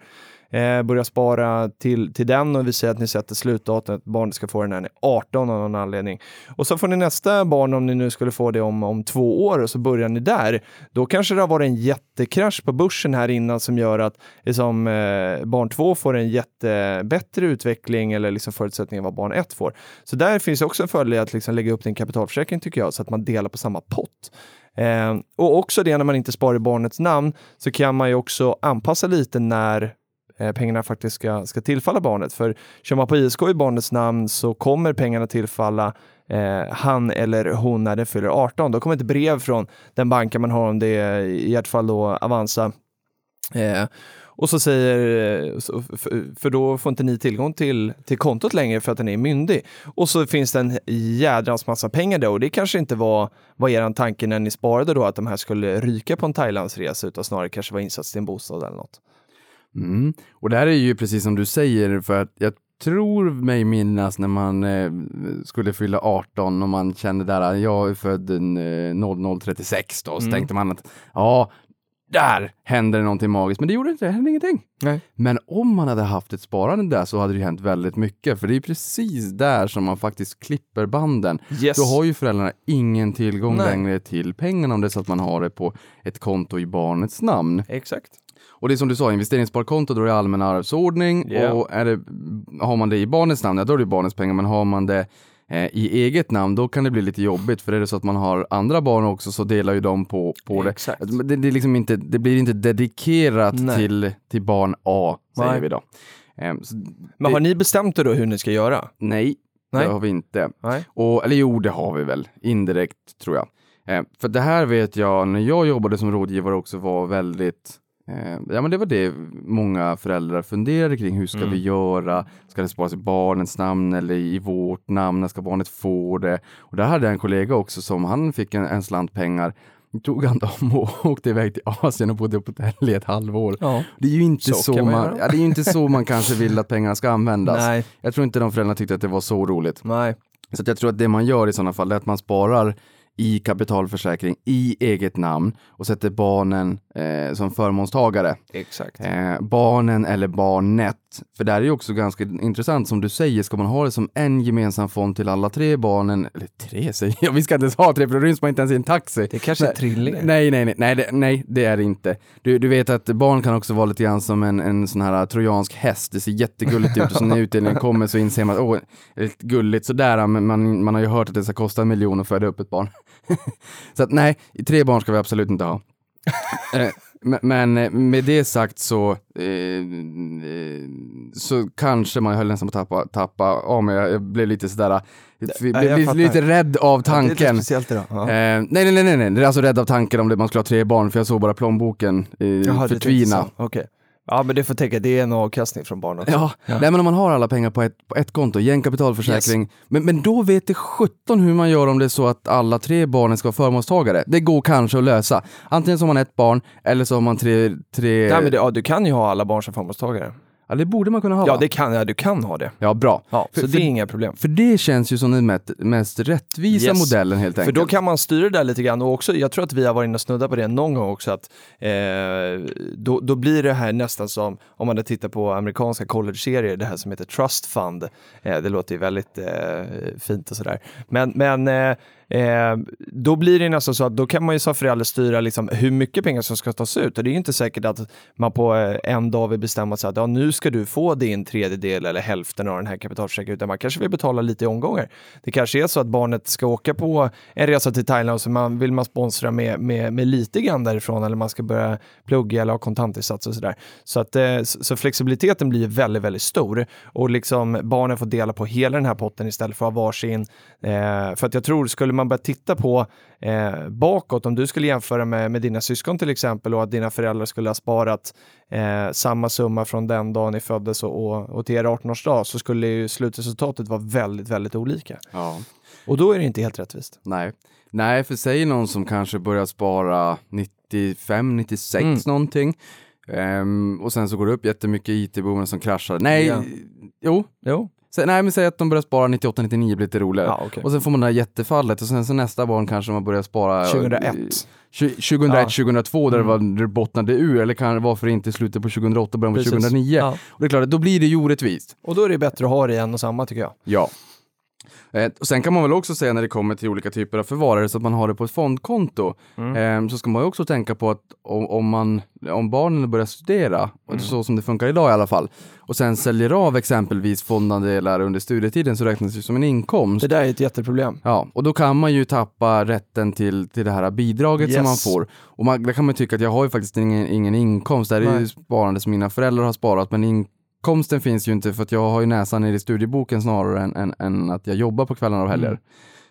eh, börja spara till, till den och vi säger att ni sätter slutdatum att barnet ska få den när ni är 18 av någon anledning. Och så får ni nästa barn om ni nu skulle få det om, om två år och så börjar ni där. Då kanske det har varit en jättekrasch på börsen här innan som gör att liksom, eh, barn två får en jättebättre utveckling eller liksom förutsättningar vad barn ett får. Så där finns också en fördel i att liksom lägga upp din kapitalförsäkring tycker jag, så att man delar på samma pott. Eh, och också det när man inte sparar i barnets namn så kan man ju också anpassa lite när eh, pengarna faktiskt ska, ska tillfalla barnet. För kör man på ISK i barnets namn så kommer pengarna tillfalla eh, han eller hon när den fyller 18. Då kommer ett brev från den banken man har om det är i ert fall då Avanza. Eh, och så säger, eh, för, då får inte ni tillgång till, till kontot längre för att den är myndig. Och så finns det en jädrans massa pengar där och det kanske inte var, var er tanke när ni sparade då att de här skulle ryka på en Thailandsresa utan snarare kanske var insats till en bostad eller något. Mm. Och det här är ju precis som du säger, för att jag tror mig minnas när man eh, skulle fylla 18 och man kände där, jag är född eh, 0036 då, så Mm. tänkte man att ja, där händer det någonting magiskt. Men det gjorde inte, det hände ingenting. Nej. Men om man hade haft ett sparande där så hade det hänt väldigt mycket, för det är precis där som man faktiskt klipper banden. Yes. Då har ju föräldrarna ingen tillgång Nej. längre till pengarna om det är så att man har det på ett konto i barnets namn. Exakt. Och det är som du sa, investeringssparkonto, då är det allmän arvsordning Ja. och är det, har man det i barnets namn, ja, då är det barnets pengar, men har man det eh, i eget namn, då kan det bli lite jobbigt, för är det så att man har andra barn också så delar ju de på, på det. Alltså, Det, det, liksom inte, det blir inte dedikerat Nej. till, till barn A, säger Nej. vi då. Så Men har ni bestämt er då hur ni ska göra? Nej, Nej. det har vi inte. Nej. Och, eller jo, det har vi väl, indirekt tror jag. Eh, för det här vet jag, när jag jobbade som rådgivare också var väldigt Ja men det var det många föräldrar funderade kring. Hur ska Mm. vi göra? Ska det sparas i barnets namn eller i vårt namn? När ska barnet få det? Och där hade jag en kollega också som han fick en, en slant pengar. tog han dem och <laughs> åkte iväg till Asien och bodde på hotell i ett halvår. Ja. Det är ju inte Så så, man ja, det är ju inte så man <laughs> kanske vill att pengarna ska användas. Nej, Jag tror inte de föräldrarna tyckte att det var så roligt. nej. Så jag tror att det man gör i sådana fall är att man sparar i kapitalförsäkring i eget namn och sätter barnen eh, som förmånstagare. Exakt. Eh, barnen eller barnet. För det här är ju också ganska intressant som du säger, ska man ha det som en gemensam fond till alla tre barnen, eller tre säger jag, <laughs> vi ska inte ens ha tre för då ryms man inte ens i en taxi. Det kanske är trillingar. Nej, nej, nej, nej, det, nej, det är det inte. Du, du vet att barn kan också vara lite grann som en, en sån här trojansk häst. Det ser jättegulligt ut och så när utdelningen kommer så inser man att åh, det är lite gulligt sådär, men man, man har ju hört att det ska kosta en miljon att föda upp ett barn. <laughs> så att nej, tre barn ska vi absolut inte ha. <laughs> Men- eh, med det sagt så, eh, eh, så kanske man, höll nästan på att tappa, tappa av mig, jag, blev lite sådär, eh, blev, jag lite, fattar. lite rädd av tanken. idag. Ja. Eh, nej, nej, nej, nej, nej, det är alltså rädd av tanken om det, man skulle ha tre barn, för jag såg bara plånboken eh, Jaha, förtvina. så. Ja, men det får tänka, det är en avkastning från barn också. Ja, Nej, men om man har alla pengar på ett, på ett konto, igen kapitalförsäkring, men, men då vet det 17 hur man gör om det är så att alla tre barnen ska vara förmånstagare. Det går kanske att lösa. Antingen så har man ett barn, eller så har man tre... tre... Nej, men det, ja, du kan ju ha alla barn som förmånstagare. Ja, det borde man kunna ha Ja, va? det kan, ja, du kan ha det. Ja, bra. Ja, För- så för- det är inga problem. För det känns ju som den mest, mest rättvisa Yes. modellen helt För enkelt. då kan man styra det där lite grann och också, jag tror att vi har varit inne och snuddat på det någon gång också, att eh, då, då blir det här nästan som om man tittar på amerikanska college-serier, det här som heter Trust Fund. Eh, det låter ju väldigt eh, fint och sådär. Men, men eh, då blir det nästan så att då kan man ju som förälder styra liksom hur mycket pengar som ska tas ut och det är ju inte säkert att man på eh, en dag vill bestämma sig att ja, nu ska du få din tredjedel eller hälften av den här kapitalförsäkringen utan man kanske vill betala lite i omgångar. Det kanske är så att barnet ska åka på en resa till Thailand och så man, vill man sponsra med, med, med lite grann därifrån eller man ska börja plugga eller ha kontantinsats och sådär. Så, att, eh, så, så flexibiliteten blir väldigt, väldigt stor och liksom barnen får dela på hela den här potten istället för att ha varsin. Eh, för att jag tror, skulle man börja titta på eh, bakåt, om du skulle jämföra med, med dina syskon till exempel och att dina föräldrar skulle ha sparat eh, samma summa från den dagen ni föddes och, och, och till er 18-årsdag så skulle ju slutresultatet vara väldigt, väldigt olika. Ja. Och då är det inte helt rättvist. Nej. Nej, för säg någon som kanske börjar spara 95, 96 Mm. någonting. Ehm, och sen så går det upp jättemycket IT-boomen som kraschar. Nej, Ja. jo. Jo. Så, nej, men säg att de börjar spara 98, 99 blir lite roligare. Ja, okej. Och sen får man det här jättefallet och sen så nästa barn kanske man börjar spara 2001. 2001, Ja. 2002 där Mm. det, var, det bottnade ur eller kan, varför inte slutet på 2008 början på Precis. 2009. Ja. Och det är klart, då blir det ju orättvist. Och då är det bättre att ha det i en och samma tycker jag. Ja. Eh, och sen kan man väl också säga när det kommer till olika typer av förvarare så att man har det på ett fondkonto. Eh, så ska man ju också tänka på att om, om, man, om barnen börjar studera, så som det funkar idag i alla fall, och sen säljer av exempelvis fondandelar under studietiden så räknas det som en inkomst. Det där är ett jätteproblem. Ja, och då kan man ju tappa rätten till, till det här bidraget som Yes. man får. Och man, där kan man tycka att jag har ju faktiskt ingen, ingen inkomst, det här är ju sparande som mina föräldrar har sparat, men inkomsten finns ju inte för att jag har ju näsan i studieboken snarare än, än, än att jag jobbar på kvällar och helger. Mm.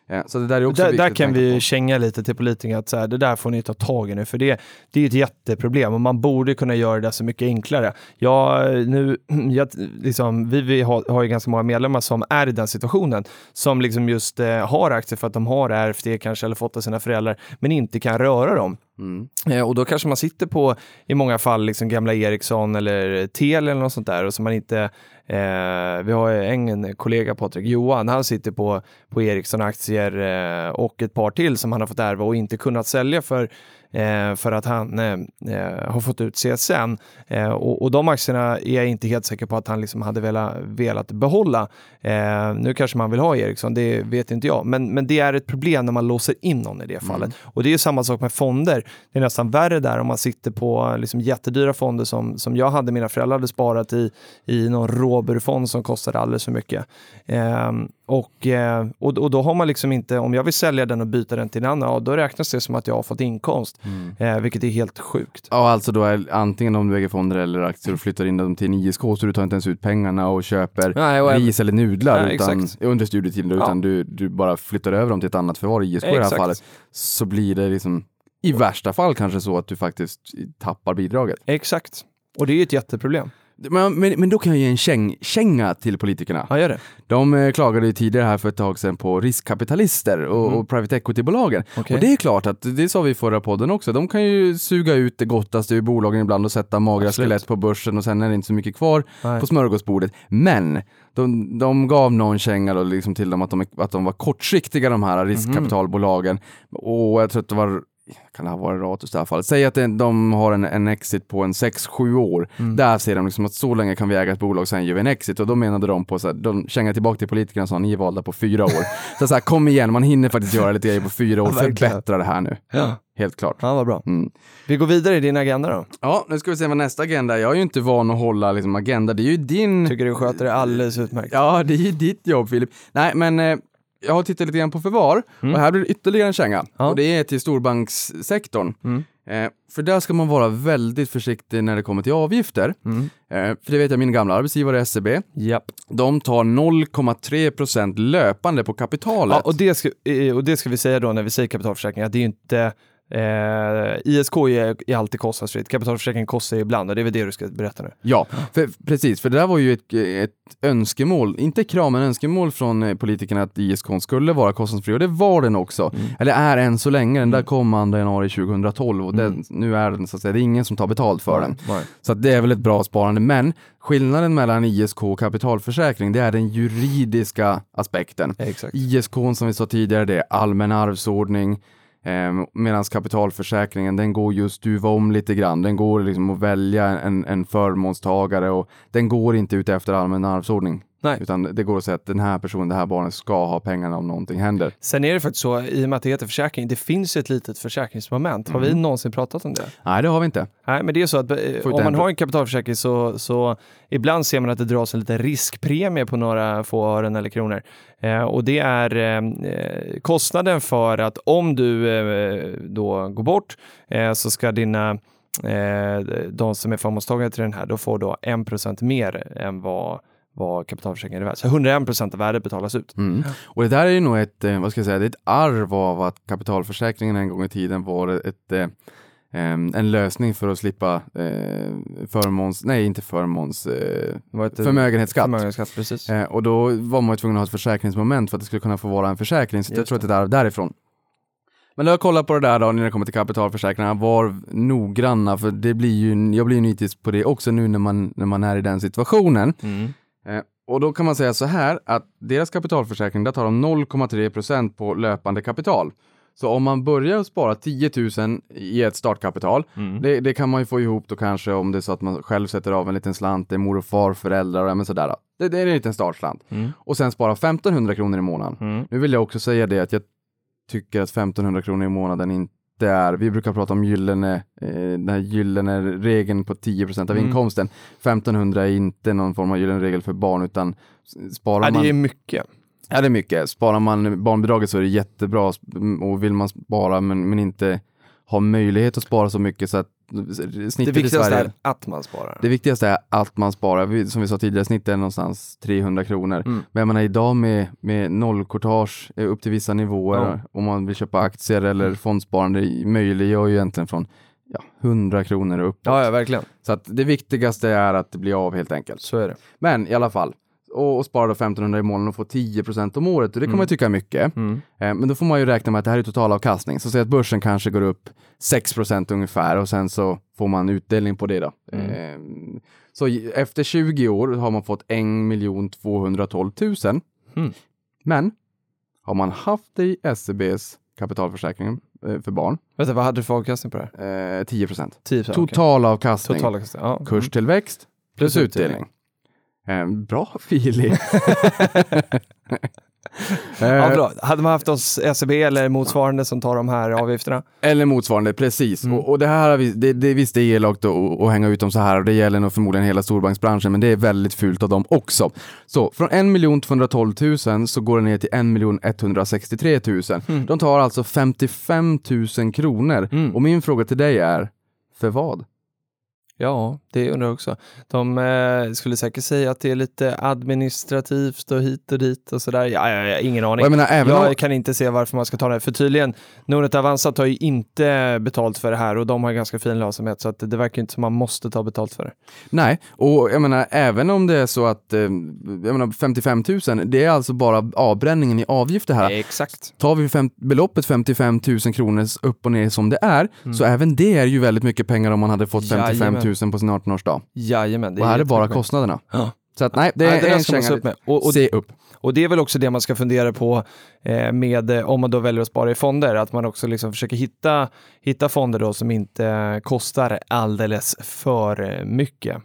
Eh, Så det där är också Där, där kan vi på. känga lite till politikerna att så här, det där får ni ta tag i nu, för det, det är ett jätteproblem och man borde kunna göra det så mycket enklare. Ja, nu, <clears throat> jag, liksom, vi, vi har, har ju ganska många medlemmar som är i den situationen, som liksom just eh, har aktier för att de har ärvt det kanske eller fått av sina föräldrar, men inte kan röra dem. Mm. Eh, och då kanske man sitter på, i många fall, liksom gamla Ericsson eller Telia eller något sånt där och så man inte Eh, vi har en kollega, Patrik Johan, han sitter på, på Ericsson-aktier eh, och ett par till som han har fått ärva och inte kunnat sälja för, eh, för att han eh, eh, har fått ut CSN. Eh, och, och de aktierna är jag inte helt säker på att han liksom hade velat, velat behålla. Eh, nu kanske man vill ha Ericsson, det vet inte jag, men, men det är ett problem när man låser in någon i det fallet. Och det är samma sak med fonder. Det är nästan värre där om man sitter på liksom jättedyra fonder som, som jag hade, mina föräldrar hade sparat i, i någon råburfond som kostade alldeles för mycket. Och, eh, och, och då har man liksom inte, om jag vill sälja den och byta den till en annan, ja, då räknas det som att jag har fått inkomst, eh, vilket är helt sjukt. Ja, alltså då är antingen om du äger fonder eller aktier och flyttar in dem till en ISK så du tar inte ens ut pengarna och köper Nej, och ris eller nudlar Nej, utan, exakt. under studietiden, Ja. utan du, du bara flyttar över dem till ett annat förvar, ISK i det här Exakt. fallet, så blir det liksom i värsta fall kanske så att du faktiskt tappar bidraget. Exakt. Och det är ju ett jätteproblem. Men, men, men då kan jag ge en käng, känga till politikerna. Ja, gör det. De eh, klagade ju tidigare här för ett tag sedan på riskkapitalister och, Mm. och private equity-bolagen. Okej. Och det är klart att, det sa vi i förra podden också, de kan ju suga ut det gottaste ur bolagen ibland och sätta magra Absolut. skelett på börsen och sen är det inte så mycket kvar Nej. på smörgåsbordet. Men de, de gav någon känga då liksom till dem att de, att de var kortsiktiga de här riskkapitalbolagen. Och jag tror att det var kan det ha varit Ratus i alla fall. Säg att det, de har en, en exit på en 6-7 år. Där ser de liksom att så länge kan vi äga ett bolag, sen gör vi en exit. Och då menade de på så här, de kängade tillbaka till politikerna och sa ni är valda på fyra år. <laughs> så, så här, kom igen, man hinner faktiskt göra lite grejer på fyra år. <laughs> Ja. Förbättra det här nu. Ja. Helt klart. ja, vad bra. Mm. Vi går vidare i din agenda då. Ja, nu ska vi se vad nästa agenda är. Jag är ju inte van att hålla liksom, agenda. Det är ju din... Tycker du sköter det alldeles utmärkt. Ja, det är ju ditt jobb Filip. Nej, men eh, jag har tittat lite grann på förvar och här blir det ytterligare en känga. Mm. Ja. Och det är till storbankssektorn. Mm. Eh, för där ska man vara väldigt försiktig när det kommer till avgifter. Mm. Eh, för det vet jag, min gamla arbetsgivare SEB, Japp. de tar 0,3 procent löpande på kapitalet. Ja, och, det ska, eh, och det ska vi säga då när vi säger kapitalförsäkring, att det är ju inte Eh, ISK är, är alltid kostnadsfritt, kapitalförsäkring kostar ibland och det är väl det du ska berätta nu. Ja, för, precis, för det där var ju ett, ett önskemål, inte krav men önskemål från eh, politikerna att ISK skulle vara kostnadsfri och det var den också. Eller är än så länge, den där kom 2 januari 2012 och den, nu är den så att säga, det är ingen som tar betalt för den. Nej. Så det är väl ett bra sparande, men skillnaden mellan ISK och kapitalförsäkring, det är den juridiska aspekten. Exakt. ISK som vi sa tidigare, det är allmän arvsordning. Eh, Medan kapitalförsäkringen, den går just stuva om lite grann. Den går liksom att välja en, en förmånstagare och den går inte ut efter allmän arvsordning. Nej. Utan det går att säga att den här personen, det här barnet ska ha pengarna om någonting händer. Sen är det faktiskt så, i och med att det heter försäkring, det finns ju ett litet försäkringsmoment. Har vi någonsin pratat om det? Nej, det har vi inte. Nej, men det är så att eh, Får om man har en kapitalförsäkring så, så ibland ser man att det dras en liten riskpremie på några få ören eller kronor. Eh, och det är eh, kostnaden för att om du eh, då går bort eh, så ska dina eh, de som är förmånstagare till den här, då får då 1% mer än vad, vad kapitalförsäkringen är värd. Så 101% av värdet betalas ut. Mm. Och det där är ju nog ett, eh, vad ska jag säga, det är ett arv av att kapitalförsäkringen en gång i tiden var ett, eh, en lösning för att slippa eh, förmåns, nej inte förmåns, eh, det? förmögenhetsskatt. Förmögenhetsskatt, precis. Eh, och då var man ju tvungen att ha ett försäkringsmoment för att det skulle kunna få vara en försäkring. Så jag Just tror att det är där- därifrån. Men när jag kollar på det där då, när det kommer till kapitalförsäkringarna, var noggranna, för det blir ju, jag blir ju nitisk på det också nu när man, när man är i den situationen. Mm. Eh, och då kan man säga så här, att deras kapitalförsäkring, där tar de 0,3% på löpande kapital. Så om man börjar spara 10 000 i ett startkapital, Mm. det, det kan man ju få ihop då kanske om det är så att man själv sätter av en liten slant, det är mor och far, föräldrar och sådär. Det, det är en liten startslant. Mm. Och sen spara 1500 kronor i månaden. Mm. Nu vill jag också säga det att jag tycker att 1500 kronor i månaden inte är, vi brukar prata om gyllene, eh, den här gyllene regeln på 10% av Mm. inkomsten. 1500 är inte någon form av gyllene regel för barn utan sparar Ja, man det är mycket. Ja, det är mycket. Sparar man barnbidraget så är det jättebra och vill man spara men, men inte ha möjlighet att spara så mycket så att Det snittet i viktigaste Sverige, är att man sparar. det viktigaste är att man sparar. Som vi sa tidigare, snittet är någonstans 300 kronor. Mm. Men jag menar idag med, med nollkortage eh, upp till vissa nivåer, Ja. om man vill köpa aktier eller fondsparande, möjliggör ju egentligen från ja, 100 kronor och uppåt. Ja, ja, verkligen. Så att det viktigaste är att det blir av helt enkelt. Så är det. Men i alla fall, och, och spara då 1500 i månaden och få 10% om året. Och det kan man ju tycka är mycket. Mm. Eh, men då får man ju räkna med att det här är totalavkastning. Så säg att börsen kanske går upp 6% ungefär och sen så får man utdelning på det då. Mm. Eh, så efter 20 år har man fått 1 212 000. Mm. Men har man haft det i SEBs kapitalförsäkring eh, för barn, Vänta, vad hade du för avkastning på det här? eh, 10%. 10 okay. Totalavkastning, Totalavkastning. Ja. Mm. kurstillväxt plus Plus utdelning. Eh, bra Filip. <laughs> Ja, Eh, bra. Hade man haft oss SEB eller motsvarande som tar de här avgifterna? Eller motsvarande, precis. Mm. Och, och det här det, det, visst det är elakt att, att hänga ut dem så här och det gäller nog förmodligen hela storbanksbranschen, men det är väldigt fult av dem också. Så från 1 212 000 så går det ner till 1 163 000. Mm. De tar alltså 55 000 kronor. Mm. Och min fråga till dig är, för vad? Ja, det undrar jag också. De eh, skulle säkert säga att det är lite administrativt och hit och dit och sådär. Ja, ja, ja, ingen aning. Jag menar, även jag om- kan inte se varför man ska ta det. För tydligen, Nordnet Avanza tar ju inte betalt för det här och de har ganska fin lönsamhet så att det verkar inte som man måste ta betalt för det. Nej, och jag menar även om det är så att eh, jag menar, 55 000, det är alltså bara avbränningen i avgifter här. Exakt. Tar vi fem, beloppet 55 000 kronor upp och ner som det är, så även det är ju väldigt mycket pengar om man hade fått 55 Jajamän. 000 på sin 18-årsdag. Jajamän. och här är bara kostnaderna. Ja. Så att nej, det Nej, är det en känga. upp med. Och, och, Se upp. och det är väl också det man ska fundera på eh, med eh, om man då väljer att spara i fonder, att man också liksom försöker hitta, hitta fonder då som inte kostar alldeles för eh, mycket.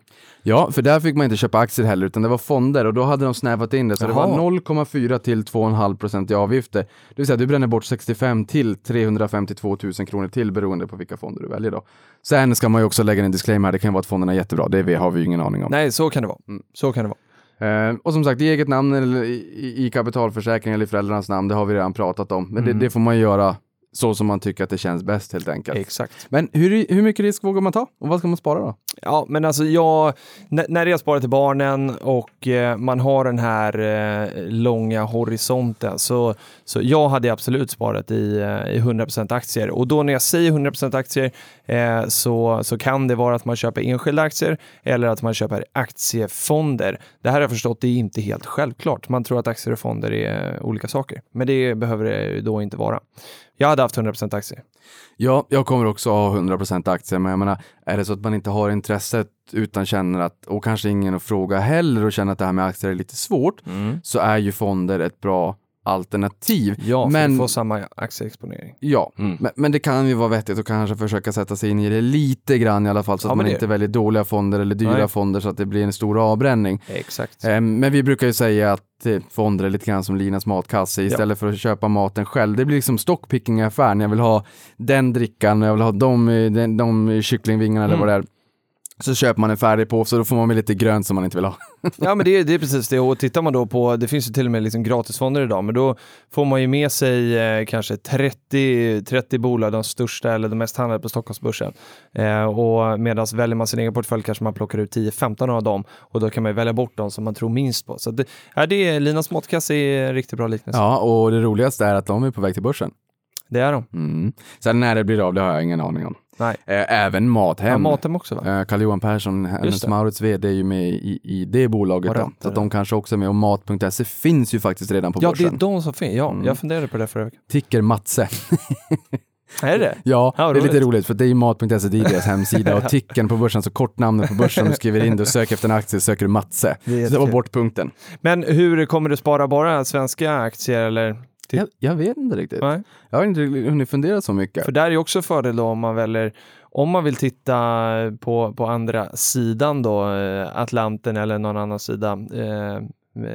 Ja, för där fick man inte köpa aktier heller, utan det var fonder och då hade de snävat in det. Så det Jaha. var 0,4 till 2,5 procent i avgifter. Det vill säga, du bränner bort 65 till 352 000 kronor till beroende på vilka fonder du väljer då. Sen ska man ju också lägga en disclaimer här, det kan vara att fonderna är jättebra, det har vi ju ingen aning om. Nej, så kan det vara. Mm. Så kan det vara. Eh, och som sagt, i eget namn eller i, i- kapitalförsäkring eller i föräldrarnas namn, det har vi redan pratat om. Men Mm. det, det får man göra så som man tycker att det känns bäst helt enkelt. Exakt. Men hur, hur mycket risk vågar man ta? Och vad ska man spara då? Ja, men alltså jag, när jag sparar till barnen och eh, man har den här eh, långa horisonten så, så jag hade absolut sparat i, eh, i 100% aktier och då när jag säger 100% aktier eh, så, så kan det vara att man köper enskilda aktier eller att man köper aktiefonder. Det här har jag förstått, det är inte helt självklart. Man tror att aktier och fonder är eh, olika saker, men det behöver det då inte vara. Jag hade haft 100% aktier. Ja, jag kommer också ha 100% aktier, men jag menar, är det så att man inte har intresset utan känner att, och kanske ingen att fråga heller och känner att det här med aktier är lite svårt, så är ju fonder ett bra alternativ. Ja, för men, att få samma aktieexponering. ja Mm. men, men det kan ju vara vettigt att kanske försöka sätta sig in i det lite grann i alla fall, så Ja, att man det- inte väljer dåliga fonder eller dyra Nej. fonder så att det blir en stor avbränning. Exakt. Eh, Men vi brukar ju säga att eh, fonder är lite grann som Linas matkasse istället för att köpa maten själv. Det blir liksom stockpicking i affären. Jag vill ha den drickan, jag vill ha de, eh, de, de kycklingvingarna eller Mm. vad det är. Så köper man en färdig påse då får man med lite grönt som man inte vill ha. <laughs> Ja men det, är- det är precis det och tittar man då på, det finns ju till och med liksom gratisfonder idag, men då får man ju med sig eh, kanske 30, 30 bolag, de största eller de mest handlade på Stockholmsbörsen. Eh, och medan väljer man sin egen portfölj kanske man plockar ut 10-15 av dem och då kan man ju välja bort de som man tror minst på. Så det, ja, det är, Linas måttkasse är en riktigt bra liknelse. Ja, och det roligaste är att de är på väg till börsen. Det är de. Mm. Sen när det blir av, det har jag ingen aning om. Nej. Eh, Även Mathem. Ja, Mathem också va? Eh, Carl-Johan Persson, hennes det. Maurits vd, är ju med i, i det bolaget. Rätt, Så att det. de kanske också är med. Och Mat.se finns ju faktiskt redan på Ja, det börsen. är de som finns. Ja, Mm. jag funderade på det förra veckan. Ticker Matse. <laughs> Är det Ja, Ja, det är lite roligt. för det är ju mat.se, det är deras <laughs> hemsida och ticken på börsen, så kortnamnet på börsen, du skriver in det och söker efter en aktie, söker du Matse. Det Så det var jättekul. bortpunkten. Men hur kommer du spara bara svenska aktier eller? Jag, jag vet inte riktigt. Nej. Jag har inte hunnit fundera så mycket. För där är också fördel då om man väljer, om man vill titta på, på andra sidan då, eh, Atlanten eller någon annan sida eh,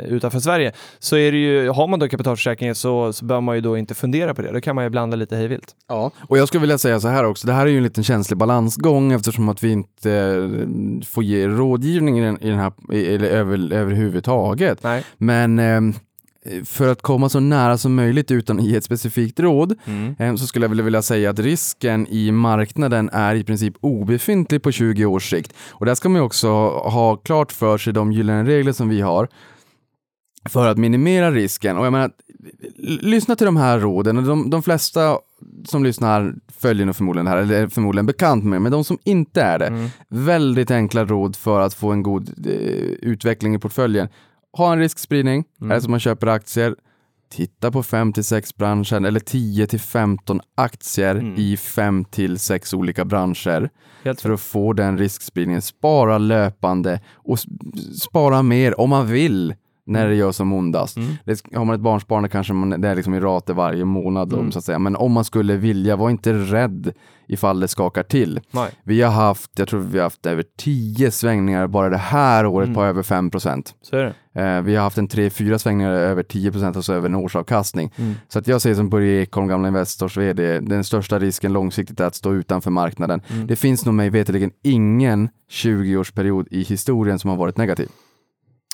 utanför Sverige, så är det ju, har man då kapitalförsäkringen så, så bör man ju då inte fundera på det. Då kan man ju blanda lite hejvilt. Ja, och jag skulle vilja säga så här också, det här är ju en liten känslig balansgång eftersom att vi inte eh, får ge rådgivning i den, i den här, eller över, överhuvudtaget. Nej. Men eh, för att komma så nära som möjligt utan att ge ett specifikt råd eh, så skulle jag vilja- säga att risken i marknaden är i princip obefintlig på 20 års sikt. Och där ska man också ha klart för sig de gyllene regler som vi har för att minimera risken. Och jag menar, lyssna till de här råden. Och de, de flesta som lyssnar följer nog förmodligen det här, eller är förmodligen bekant med men de som inte är det, Mm. väldigt enkla råd för att få en god eh, utveckling i portföljen. Ha en riskspridning, Mm. som man köper aktier, titta på 5 till 6 branscher eller 10 till 15 aktier Mm. i 5 till 6 olika branscher för att få den riskspridningen. Spara löpande och spara mer om man vill när det gör som ondast. Mm. Det, har man ett barnsparande kanske man, det är liksom i rater varje månad, Mm. så att säga. men om man skulle vilja, var inte rädd ifall det skakar till. Nej. Vi har haft, jag tror vi har haft över 10 svängningar bara det här året på Mm. över 5 procent. Eh, vi har haft en 3-4 svängningar över 10 procent, alltså över en årsavkastning. Mm. Så att jag säger som Börje Ekholm, gamla Investors vd, den största risken långsiktigt är att stå utanför marknaden. Mm. Det finns nog mig veterligen ingen 20-årsperiod i historien som har varit negativ.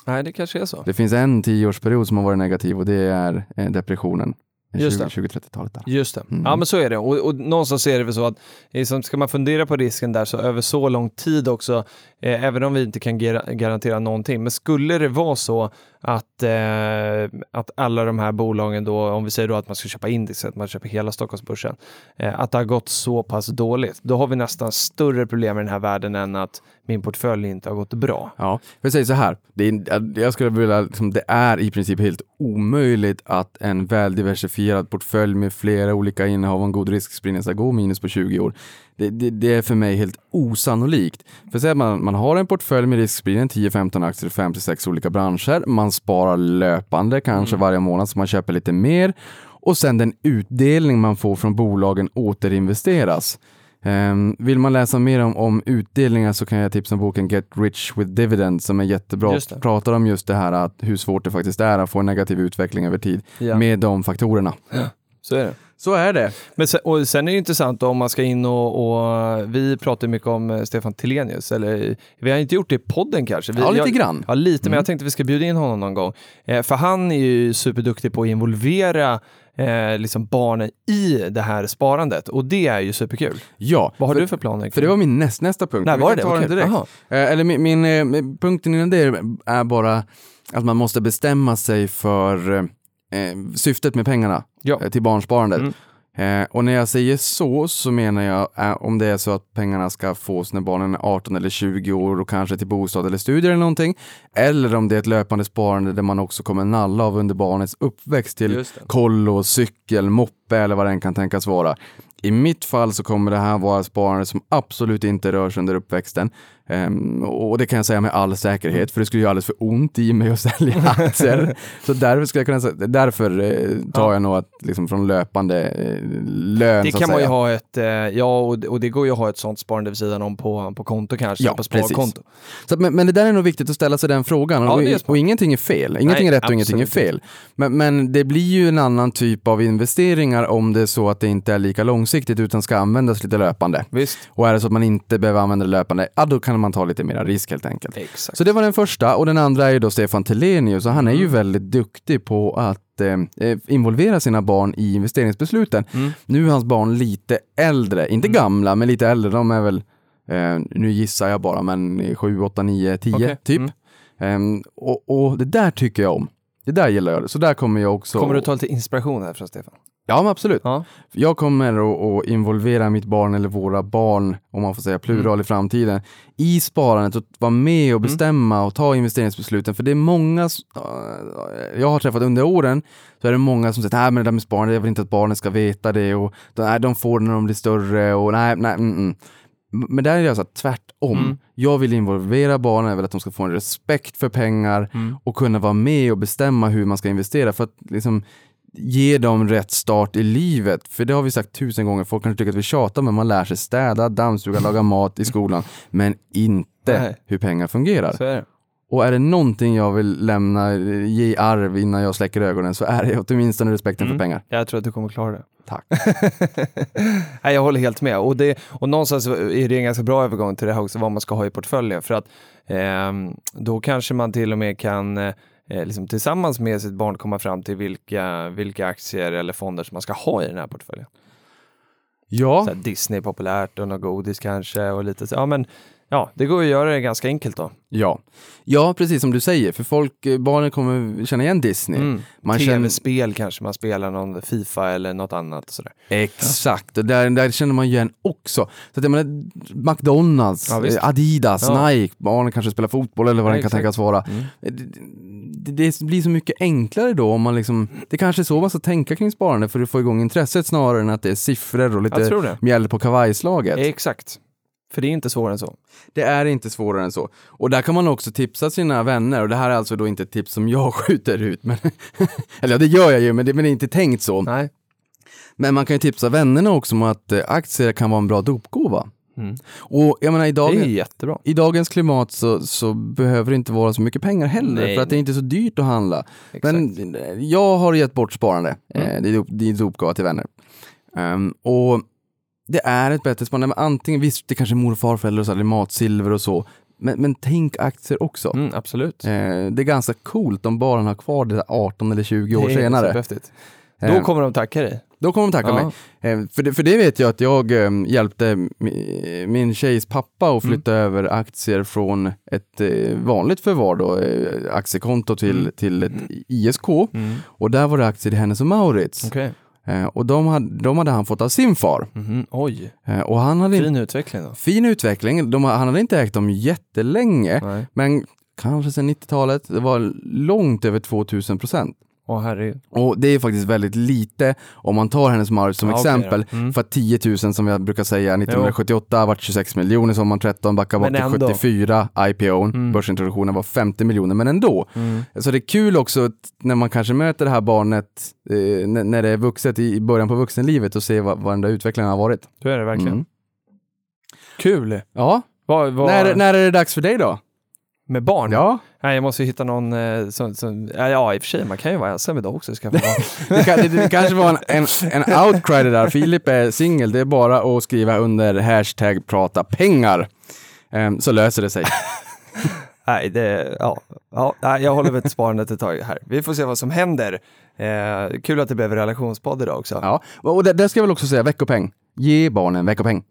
Nej, det kanske är så. Det finns en tioårsperiod som har varit negativ och det är eh, depressionen. Just det. 20-30-talet där. Just det. Mm. Ja men så är det. Och, och någonstans är det väl så att liksom, ska man fundera på risken där så över så lång tid också, eh, även om vi inte kan gar- garantera någonting, men skulle det vara så att, eh, att alla de här bolagen då, om vi säger då att man ska köpa indexet, man köper hela Stockholmsbörsen, eh, att det har gått så pass dåligt, då har vi nästan större problem i den här världen än att min portfölj inte har gått bra. Ja, jag säger så här. Det är, jag skulle vilja, liksom, det är i princip helt omöjligt att en väldiversifierad portfölj med flera olika innehav och en god riskspridning ska gå minus på 20 år. Det, det, det är för mig helt osannolikt. För säg att man, man har en portfölj med riskspridning, 10-15 aktier i 5-6 olika branscher. Man sparar löpande, kanske varje månad, så man köper lite mer. Och sen den utdelning man får från bolagen återinvesteras. Um, vill man läsa mer om, om utdelningar så kan jag tipsa om boken Get Rich with Dividends som är jättebra. Pratar om just det här att hur svårt det faktiskt är att få en negativ utveckling över tid Ja. med de faktorerna. <gasps> Så är det. Så är det. Men sen, och sen är det intressant om man ska in och, och vi pratar mycket om eh, Stefan Tilenius, eller vi har inte gjort det i podden kanske. Vi, Ja, lite jag, grann. Ja, lite, men Mm. jag tänkte vi ska bjuda in honom någon gång. Eh, för han är ju superduktig på att involvera eh, liksom barnen i det här sparandet och det är ju superkul. Ja, Vad har för, du för planer? för det var min näst, nästa punkt. Nej, var det den direkt. Eh, eller min, min eh, punkten innan det är bara att man måste bestämma sig för eh, syftet med pengarna Ja. eh, till barnsparandet. Mm. Eh, och när jag säger så, så menar jag eh, om det är så att pengarna ska fås när barnen är 18 eller 20 år och kanske till bostad eller studier eller någonting. Eller om det är ett löpande sparande där man också kommer nalla av under barnets uppväxt till kollo, cykel, moppe eller vad den kan tänkas vara. I mitt fall så kommer det här vara sparande som absolut inte rörs under uppväxten. Ehm, och det kan jag säga med all säkerhet, för det skulle ju alldeles för ont i mig att sälja <laughs> aktier. så därför, skulle jag kunna säga, därför eh, tar Ja. jag nog att, liksom, från löpande eh, lön. Det kan man ju ha ett, eh, ja och, det- och det går ju att ha ett sånt sparande vid sidan om på, på konto kanske, Ja, på sparkonto. Så, men, men det där är nog viktigt att ställa sig den frågan. Ja, och, och ingenting är fel. Ingenting Nej, är rätt och ingenting är fel. Men, men det blir ju en annan typ av investeringar om det är så att det inte är lika långsiktigt utan ska användas lite löpande. Visst. Och är det så att man inte behöver använda det löpande, ja då kan man ta lite mer risk helt enkelt. Exakt. Så det var den första och den andra är då Stefan Telenius och han är ju Mm. väldigt duktig på att eh, eh, involvera sina barn i investeringsbesluten. Mm. Nu är hans barn lite äldre, inte gamla men lite äldre, de är väl, eh, nu gissar jag bara, men 7, 8, 9, 10 Okej. typ. Mm. Ehm, och, och det där tycker jag om. Det där gillar jag, så där kommer jag också... Kommer du ta lite inspiration här från Stefan? Ja, men absolut. Ja. Jag kommer att, att involvera mitt barn eller våra barn, om man får säga plural Mm. i framtiden, i sparandet och vara med och bestämma och ta investeringsbesluten. För det är många, jag har träffat under åren, så är det många som säger nej men det där med sparande, jag vill inte att barnen ska veta det och nej, de får det när de blir större och nej, nej, mm, mm. Men där är jag så här, tvärtom. Mm. Jag vill involvera barnen, jag vill att de ska få en respekt för pengar Mm. och kunna vara med och bestämma hur man ska investera för att liksom ge dem rätt start i livet. För det har vi sagt tusen gånger, folk kanske tycker att vi tjatar men man lär sig städa, dammsuga, laga <laughs> mat i skolan. Men inte Nej. hur pengar fungerar. Är. Och är det någonting jag vill lämna, ge i arv innan jag släcker ögonen så är det åtminstone respekten Mm. för pengar. Jag tror att du kommer klara det. Tack. <laughs> Nej, jag håller helt med. Och, det, och någonstans är det en ganska bra övergång till det här också, vad man ska ha i portföljen. För att ehm, då kanske man till och med kan eh, liksom tillsammans med sitt barn komma fram till vilka, vilka aktier eller fonder som man ska ha i den här portföljen. Ja, Så här Disney är populärt och något godis kanske och lite så. Ja, men ja, det går att göra det ganska enkelt då. ja. Ja, precis som du säger, för folk, eh, barnen kommer känna igen Disney. Mm. Man känner, Tv-spel kanske man spelar någon Fifa eller något annat. Sådär. exakt, och där, där känner man igen också. Så att jag menar, McDonalds, Ja, eh, Adidas, Ja. Nike, barnen kanske spelar fotboll eller vad Ja, det kan exakt. tänkas vara. Mm. Det, blir så mycket enklare då om man liksom, det kanske är så man ska tänka kring sparande för att få igång intresset snarare än att det är siffror och lite mjäll på kavajslaget. Exakt. För det är inte svårare än så. Det är inte svårare än så. Och där kan man också tipsa sina vänner och det här är alltså då inte ett tips som jag <laughs> skjuter ut. Men <laughs> eller ja, det gör jag ju, men det, men det är inte tänkt så. Nej. Men man kan ju tipsa vännerna också om att eh, aktier kan vara en bra dopgåva. Mm. Och jag menar i, dagen, i dagens klimat så, så behöver det inte vara så mycket pengar heller Nej, för att det är inte så dyrt att handla. Exakt. Men eh, jag har gett bort sparande. Mm. Eh, det är är dopgåva till vänner. Ehm, och det är ett bättre sparande. Antingen, visst det kanske är mor och farföräldrar och så, matsilver och så. Men, men tänk aktier också. Mm, absolut. Eh, det är ganska coolt om barnen har kvar det där 18 eller 20 år Det senare. Då Eh, kommer de tacka dig. Då kommer de tacka Ja. mig. Eh, för, det, för det vet jag att jag eh, hjälpte mi- min tjejs pappa att flytta över aktier från ett eh, vanligt förvar, då, aktiekonto till, till ett ISK. Och där var det aktier i Hennes och Mauritz. Okej. Eh, och de hade, de hade han fått av sin far. Mhm. Oj, och han hade fin, fin utveckling då. fin utveckling. De, han hade inte ägt dem jättelänge, Nej. men kanske sedan 90-talet. Det var långt över 2000 procent. Åh herregud. Och det är faktiskt väldigt lite om man tar hennes Mauritz som Ja, okej exempel. då. Mm. För att 10 000 som jag brukar säga 1978 vart 26 miljoner sommaren 13, backar bort Men till ändå. 74, IPOn, Mm. börsintroduktionen var 50 miljoner, men ändå. Mm. Så det är kul också att när man kanske möter det här barnet eh, när, när det är vuxet i i början på vuxenlivet och se vad, vad den där utvecklingen har varit. Så är det verkligen. Mm. Kul. Ja, Vad, vad, när, när är det dags för dig då? Med barn? Ja, Nej, jag måste ju hitta någon eh, som, som ja, ja, i och för sig, man kan ju vara ensam idag också. Ska <laughs> det, kan, det, det kanske var en, en, en outcry det där. Filip är singel, det är bara att skriva under hashtag prata pengar. Ehm, så löser det sig. <laughs> Nej, det, ja, ja, jag håller väl sparandet ett tag här. Vi får se vad som händer. Eh, kul att det blev relationspodd idag också. Ja, och det, det ska jag väl också säga, veckopeng. Ge barnen veckopeng.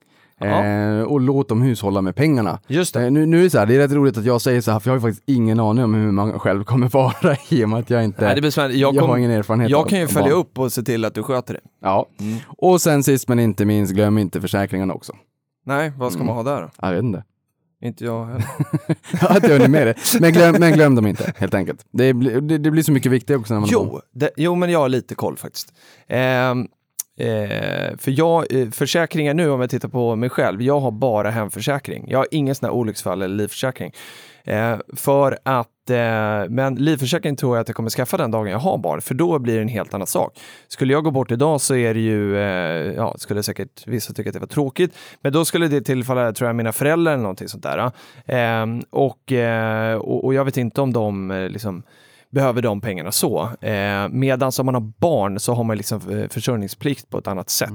Eh, och låt dem hushålla med pengarna. Just det. Eh, nu, nu är det så här, det är rätt roligt att jag säger så här, för jag har ju faktiskt ingen aning om hur man själv kommer vara <laughs> i och med att jag inte, Nej, det blir spännande. Jag, jag kom, har ingen erfarenhet jag kan ju följa barn. upp och se till att du sköter det. Ja, och sen sist men inte minst, glöm inte försäkringarna också. Nej, vad ska Mm. man ha där då? Jag vet inte. Inte jag heller. <laughs> Jag har inte hunnit med det. Men glöm, men glöm dem inte, helt enkelt. Det, blir- det, det blir så mycket viktigare också när man. Jo, det, jo, men jag har lite koll faktiskt. Ehm, eh, för jag, eh, försäkringar nu, om jag tittar på mig själv, jag har bara hemförsäkring. Jag har ingen sån här olycksfall eller livförsäkring. Eh, för att, eh, men livförsäkring tror jag att jag kommer skaffa den dagen jag har barn, för då blir det en helt annan sak. Skulle jag gå bort idag så är det ju, eh, ja, skulle säkert vissa tycka att det var tråkigt, men då skulle det tillfalla, tror jag, mina föräldrar eller någonting sånt där. Eh, och, eh, och, och jag vet inte om de eh, liksom behöver de pengarna så. Eh, Medan om man har barn så har man liksom eh, försörjningsplikt på ett annat sätt.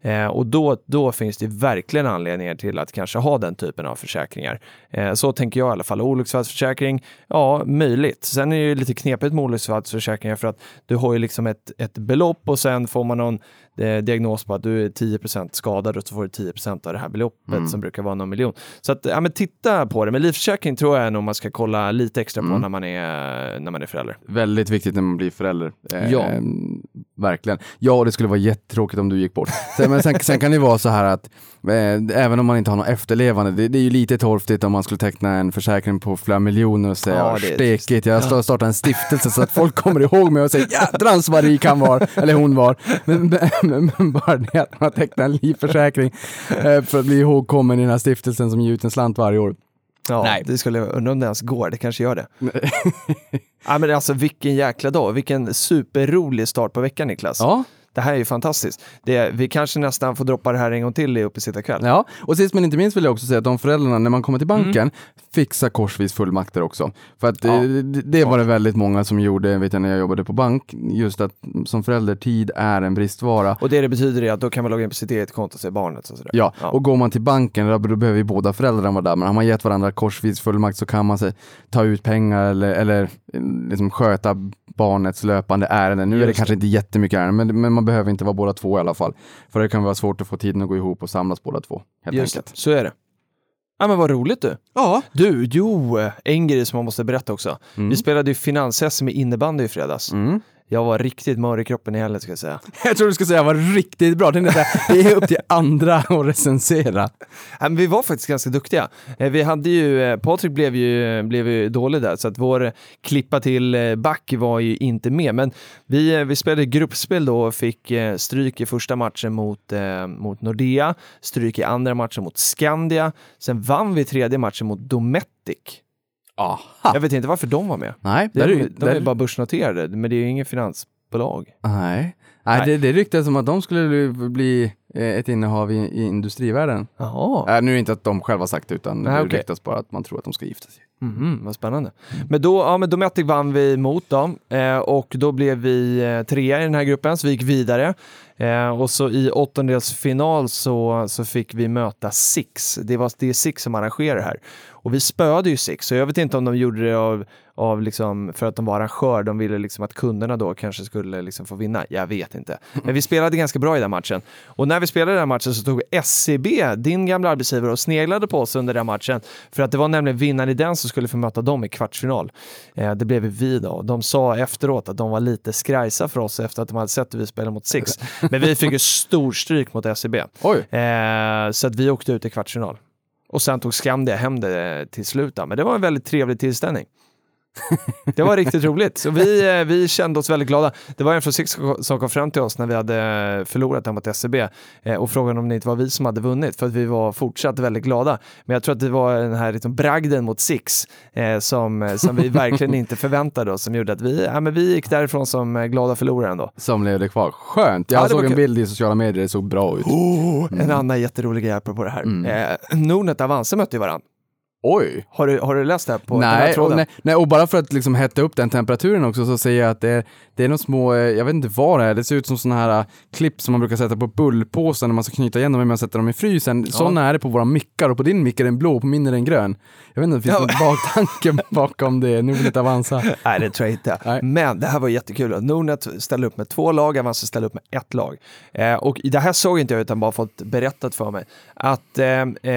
Eh, och då, då finns det verkligen anledningar till att kanske ha den typen av försäkringar. Eh, så tänker jag i alla fall. Olycksfallsförsäkring, ja, möjligt. Sen är det ju lite knepigt med olycksfallsförsäkringar för att du har ju liksom ett, ett belopp och sen får man någon diagnos på att du är 10% skadad och så får du 10% av det här beloppet som brukar vara någon miljon. Så att, ja men titta på det. Men livförsäkring tror jag nog man ska kolla lite extra på när man är, när man är förälder. Väldigt viktigt när man blir förälder. Eh, Ja. Verkligen. Ja, det skulle vara jättetråkigt om du gick bort. Sen, men sen, sen kan det vara så här att eh, även om man inte har någon efterlevande, det, det är ju lite torftigt om man skulle teckna en försäkring på flera miljoner och säga Ja, ja, stekigt, jag ska starta en stiftelse så att folk kommer ihåg mig och säger jädrans vad rik han var, eller hon var. Men, men, men bara det att man tecknar en livförsäkring eh, för att bli ihågkommen i den här stiftelsen som ger ut en slant varje år. Ja, Nej. det skulle jag undra om det ens går. Det kanske gör det. <laughs> ja, men alltså vilken jäkla dag. Vilken superrolig start på veckan Niklas. Ja, Det här är ju fantastiskt. Det, vi kanske nästan får droppa det här en gång till i Uppesittarkväll. Ja, och sist men inte minst vill jag också säga att de föräldrarna, när man kommer till banken, fixar korsvis fullmakter också. För att Ja. eh, det, det var det väldigt många som gjorde, vet jag när jag jobbade på bank, just att som förälder, tid är en bristvara. Och det det betyder är att då kan man logga in på sitt eget konto och se barnet. Sådär. Ja, Ja. och går man till banken, då behöver ju båda föräldrarna vara där. Men har man gett varandra korsvis fullmakt så kan man sig, ta ut pengar eller, eller eh, liksom sköta barnets löpande ärenden. Nu är det Just kanske inte jättemycket ärenden, men, men man behöver inte vara båda två i alla fall. För det kan vara svårt att få tiden att gå ihop och samlas båda två. Helt Just enkelt. så är det. Ja men vad roligt du. Ja. Du, jo, en grej som man måste berätta också. Mm. Vi spelade ju finans med innebandy i fredags. Mm. Jag var riktigt mör i kroppen i helgen ska jag säga. <laughs> Jag tror du skulle säga var riktigt bra. Det är upp till andra att recensera. <laughs> Ja, men vi var faktiskt ganska duktiga. Eh, Vi hade ju, eh, Patrik blev ju, blev ju dålig där, så att vår klippa till eh, back var ju inte med. Men vi, vi spelade gruppspel då och fick stryk i första matchen mot, mot Nordea, stryk i andra matchen mot Skandia. Sen vann vi tredje matchen mot Dometic. Aha. Jag vet inte varför de var med. Nej, Det där, är, är- de är där, bara börsnoterade, men det är ju ingen finansbolag. nej. Nej, Nej. det, det ryktas som att de skulle bli- eh, ett innehav i, i industrivärlden. Jaha. Äh, nu är det inte att de själva sagt utan Nej, det okej. ryktas bara att man tror att de ska gifta sig. Mhm, vad spännande. Men då, ja men Dometic vann vi mot dem eh, och då blev vi eh, trea i den här gruppen så vi gick vidare. Eh, och så i åttondelsfinal så, så fick vi möta Six. Det, var, det är Six som arrangerar det här. Och vi spöade ju Six, så jag vet inte om de gjorde det av, av liksom, för att de var arrangör. De ville liksom att kunderna då kanske skulle liksom få vinna. Jag vet inte. Men vi spelade ganska bra i den matchen. Och när vi spelade den matchen så tog SCB, din gamla arbetsgivare, och sneglade på oss under den matchen. För att det var nämligen vinnaren i den som skulle få möta dem i kvartsfinal. Eh, det blev vi då. De sa efteråt att de var lite skrajsa för oss efter att de hade sett hur vi spelade mot Six. Men vi fick ju storstryk mot SCB. Oj. Eh, så att vi åkte ut i kvartsfinal. Och sen tog Skandia hem det till slut. Men det var en väldigt trevlig tillställning. Det var riktigt roligt. Så vi, eh, vi kände oss väldigt glada. Det var en från Six som kom fram till oss när vi hade förlorat den mot SCB eh, och frågade om det inte var vi som hade vunnit för att vi var fortsatt väldigt glada. Men jag tror att det var den här liksom bragden mot Six eh, som, som vi <laughs> verkligen inte förväntade oss som gjorde att vi, ja, men vi gick därifrån som glada förlorare ändå. Som levde kvar. Skönt. Jag Ja, såg en kul. bild i sociala medier, det såg bra ut. En annan jätterolig grej på det här. Eh, Nordnet och Avanza mötte ju varandra. Oj! Har du, har du läst det här på Nej tråden? nej, nej, och bara för att liksom hetta upp den temperaturen också så säger jag att det är, det är några små, eh, jag vet inte vad det är, det ser ut som sådana här eh, klipp som man brukar sätta på bullpåsar när man ska knyta igen dem innan man sätter dem i frysen. Sådana är det på våra mickar och på din mick är den blå och på min är den grön. Jag vet inte om det finns någon baktanke <laughs> bakom det, nu vill jag inte avansa. Nej, det tror jag inte. Nej. Men det här var jättekul. Nordnet ställde upp med två lag, Avanza ställde upp med ett lag. Eh, och det här såg inte jag utan bara fått berättat för mig. Att eh, eh,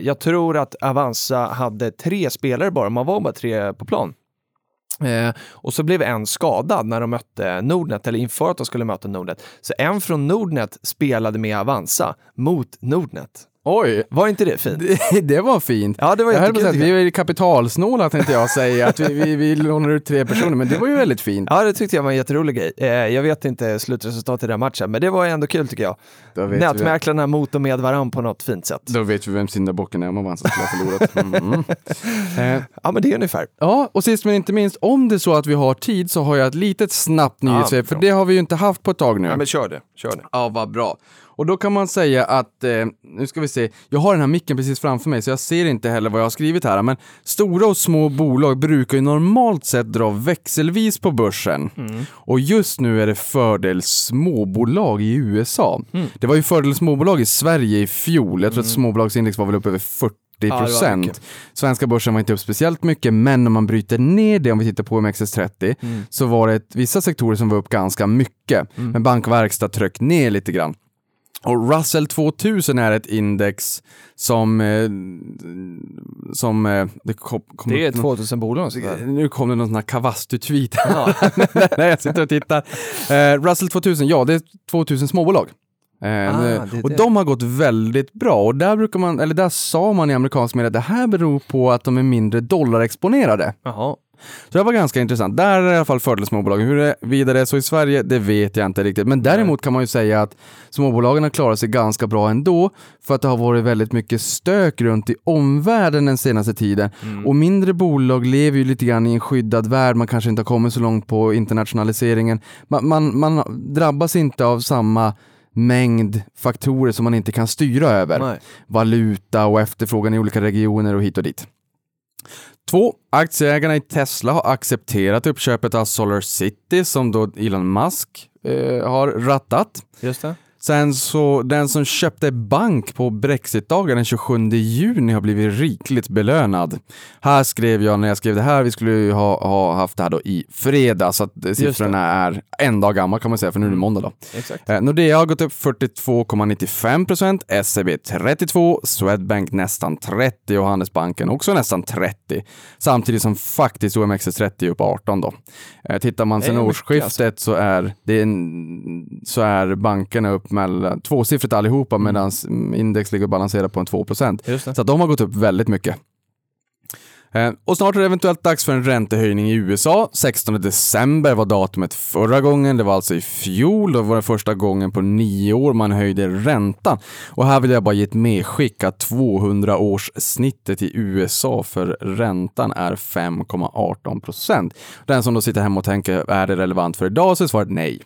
jag tror att Avanza hade tre spelare bara, man var bara tre på plan. Eh, och så blev en skadad när de mötte Nordnet, eller inför att de skulle möta Nordnet. Så en från Nordnet spelade med Avanza mot Nordnet. Oj! Var inte det fint? Det, <laughs> det var fint. Ja, det var jag höll på jättekul. att vi är kapitalsnåla tänkte jag säga, att vi, vi, vi lånar ut tre personer, men det var ju väldigt fint. Ja, det tyckte jag var en jätterolig grej. Eh, jag vet inte slutresultatet i den matchen, men det var ändå kul tycker jag. Nätmäklarna mot och med varandra på något fint sätt. då vet vi vem syndabocken är om Avanza skulle ha förlorat. <laughs> Mm. Eh, Ja, men det är ungefär. Ja, och sist men inte minst, om det är så att vi har tid så har jag ett litet snabbt nyhetssvep, för bra. det har vi ju inte haft på ett tag nu. Ja, men kör det. Kör det. Ja, vad bra. Och då kan man säga att, eh, nu ska vi se, jag har den här micken precis framför mig så jag ser inte heller vad jag har skrivit här, men stora och små bolag brukar ju normalt sett dra växelvis på börsen. Och just nu är det fördel småbolag i USA. Det var ju fördel småbolag i Sverige i fjol, jag tror att småbolagsindex var väl upp över 40 det var procent. mycket. Svenska börsen var inte upp speciellt mycket, men om man bryter ner det, om vi tittar på OMXS30, så var det ett, vissa sektorer som var upp ganska mycket. Men bank och verkstad tryck ner lite grann. Och Russell 2000 är ett index som... Eh, som eh, det kom, kom Det är upp någon- 2000 bolag. sådär. nu kom det någon sån här Kavastu-tweet. <laughs> Nej, jag sitter och tittar. Eh, Russell 2000, ja det är 2000 småbolag. Eh, Ah, det och det. de har gått väldigt bra och där brukar man, eller där sa man i amerikansk media att det här beror på att de är mindre dollarexponerade. Jaha. Så det var ganska intressant. Där är i alla fall fördel småbolagen. Hur det är vidare så i Sverige, det vet jag inte riktigt. Men däremot kan man ju säga att småbolagen har klarat sig ganska bra ändå för att det har varit väldigt mycket stök runt i omvärlden den senaste tiden. Och mindre bolag lever ju lite grann i en skyddad värld. Man kanske inte har kommit så långt på internationaliseringen. Man, man, man drabbas inte av samma mängd faktorer som man inte kan styra över Nej. valuta och efterfrågan i olika regioner och hit och dit. Två, aktieägarna i Tesla har accepterat uppköpet av Solar City som då Elon Musk eh, har rattat. Just det. Sen så, den som köpte bank på Brexitdagen den 27 juni har blivit rikligt belönad. Här skrev jag, när jag skrev det här, vi skulle ju ha, ha haft det här då i fredag, så att siffrorna är en dag gamla kan man säga, för nu är det måndag då. Exakt. Eh, Nordea har gått upp 42,95 procent, SEB 32, Swedbank nästan 30 och Handelsbanken också nästan 30. Samtidigt som faktiskt OMXS30 är upp 18 då. Eh, Tittar man sedan mycket, årsskiftet så är, det en, så är bankerna upp mellan tvåsiffrigt allihopa medan index ligger och balanserar på en 2 procent. Just det. Så de har gått upp väldigt mycket. Eh, Och snart är det eventuellt dags för en räntehöjning i USA. 16 december var datumet förra gången, det var alltså i fjol. Det var det första gången på nio år man höjde räntan. Och här vill jag bara ge ett medskick att 200 års snittet i USA för räntan är 5,18 procent. Den som då sitter hemma och tänker, är det relevant för idag? Så är svaret nej.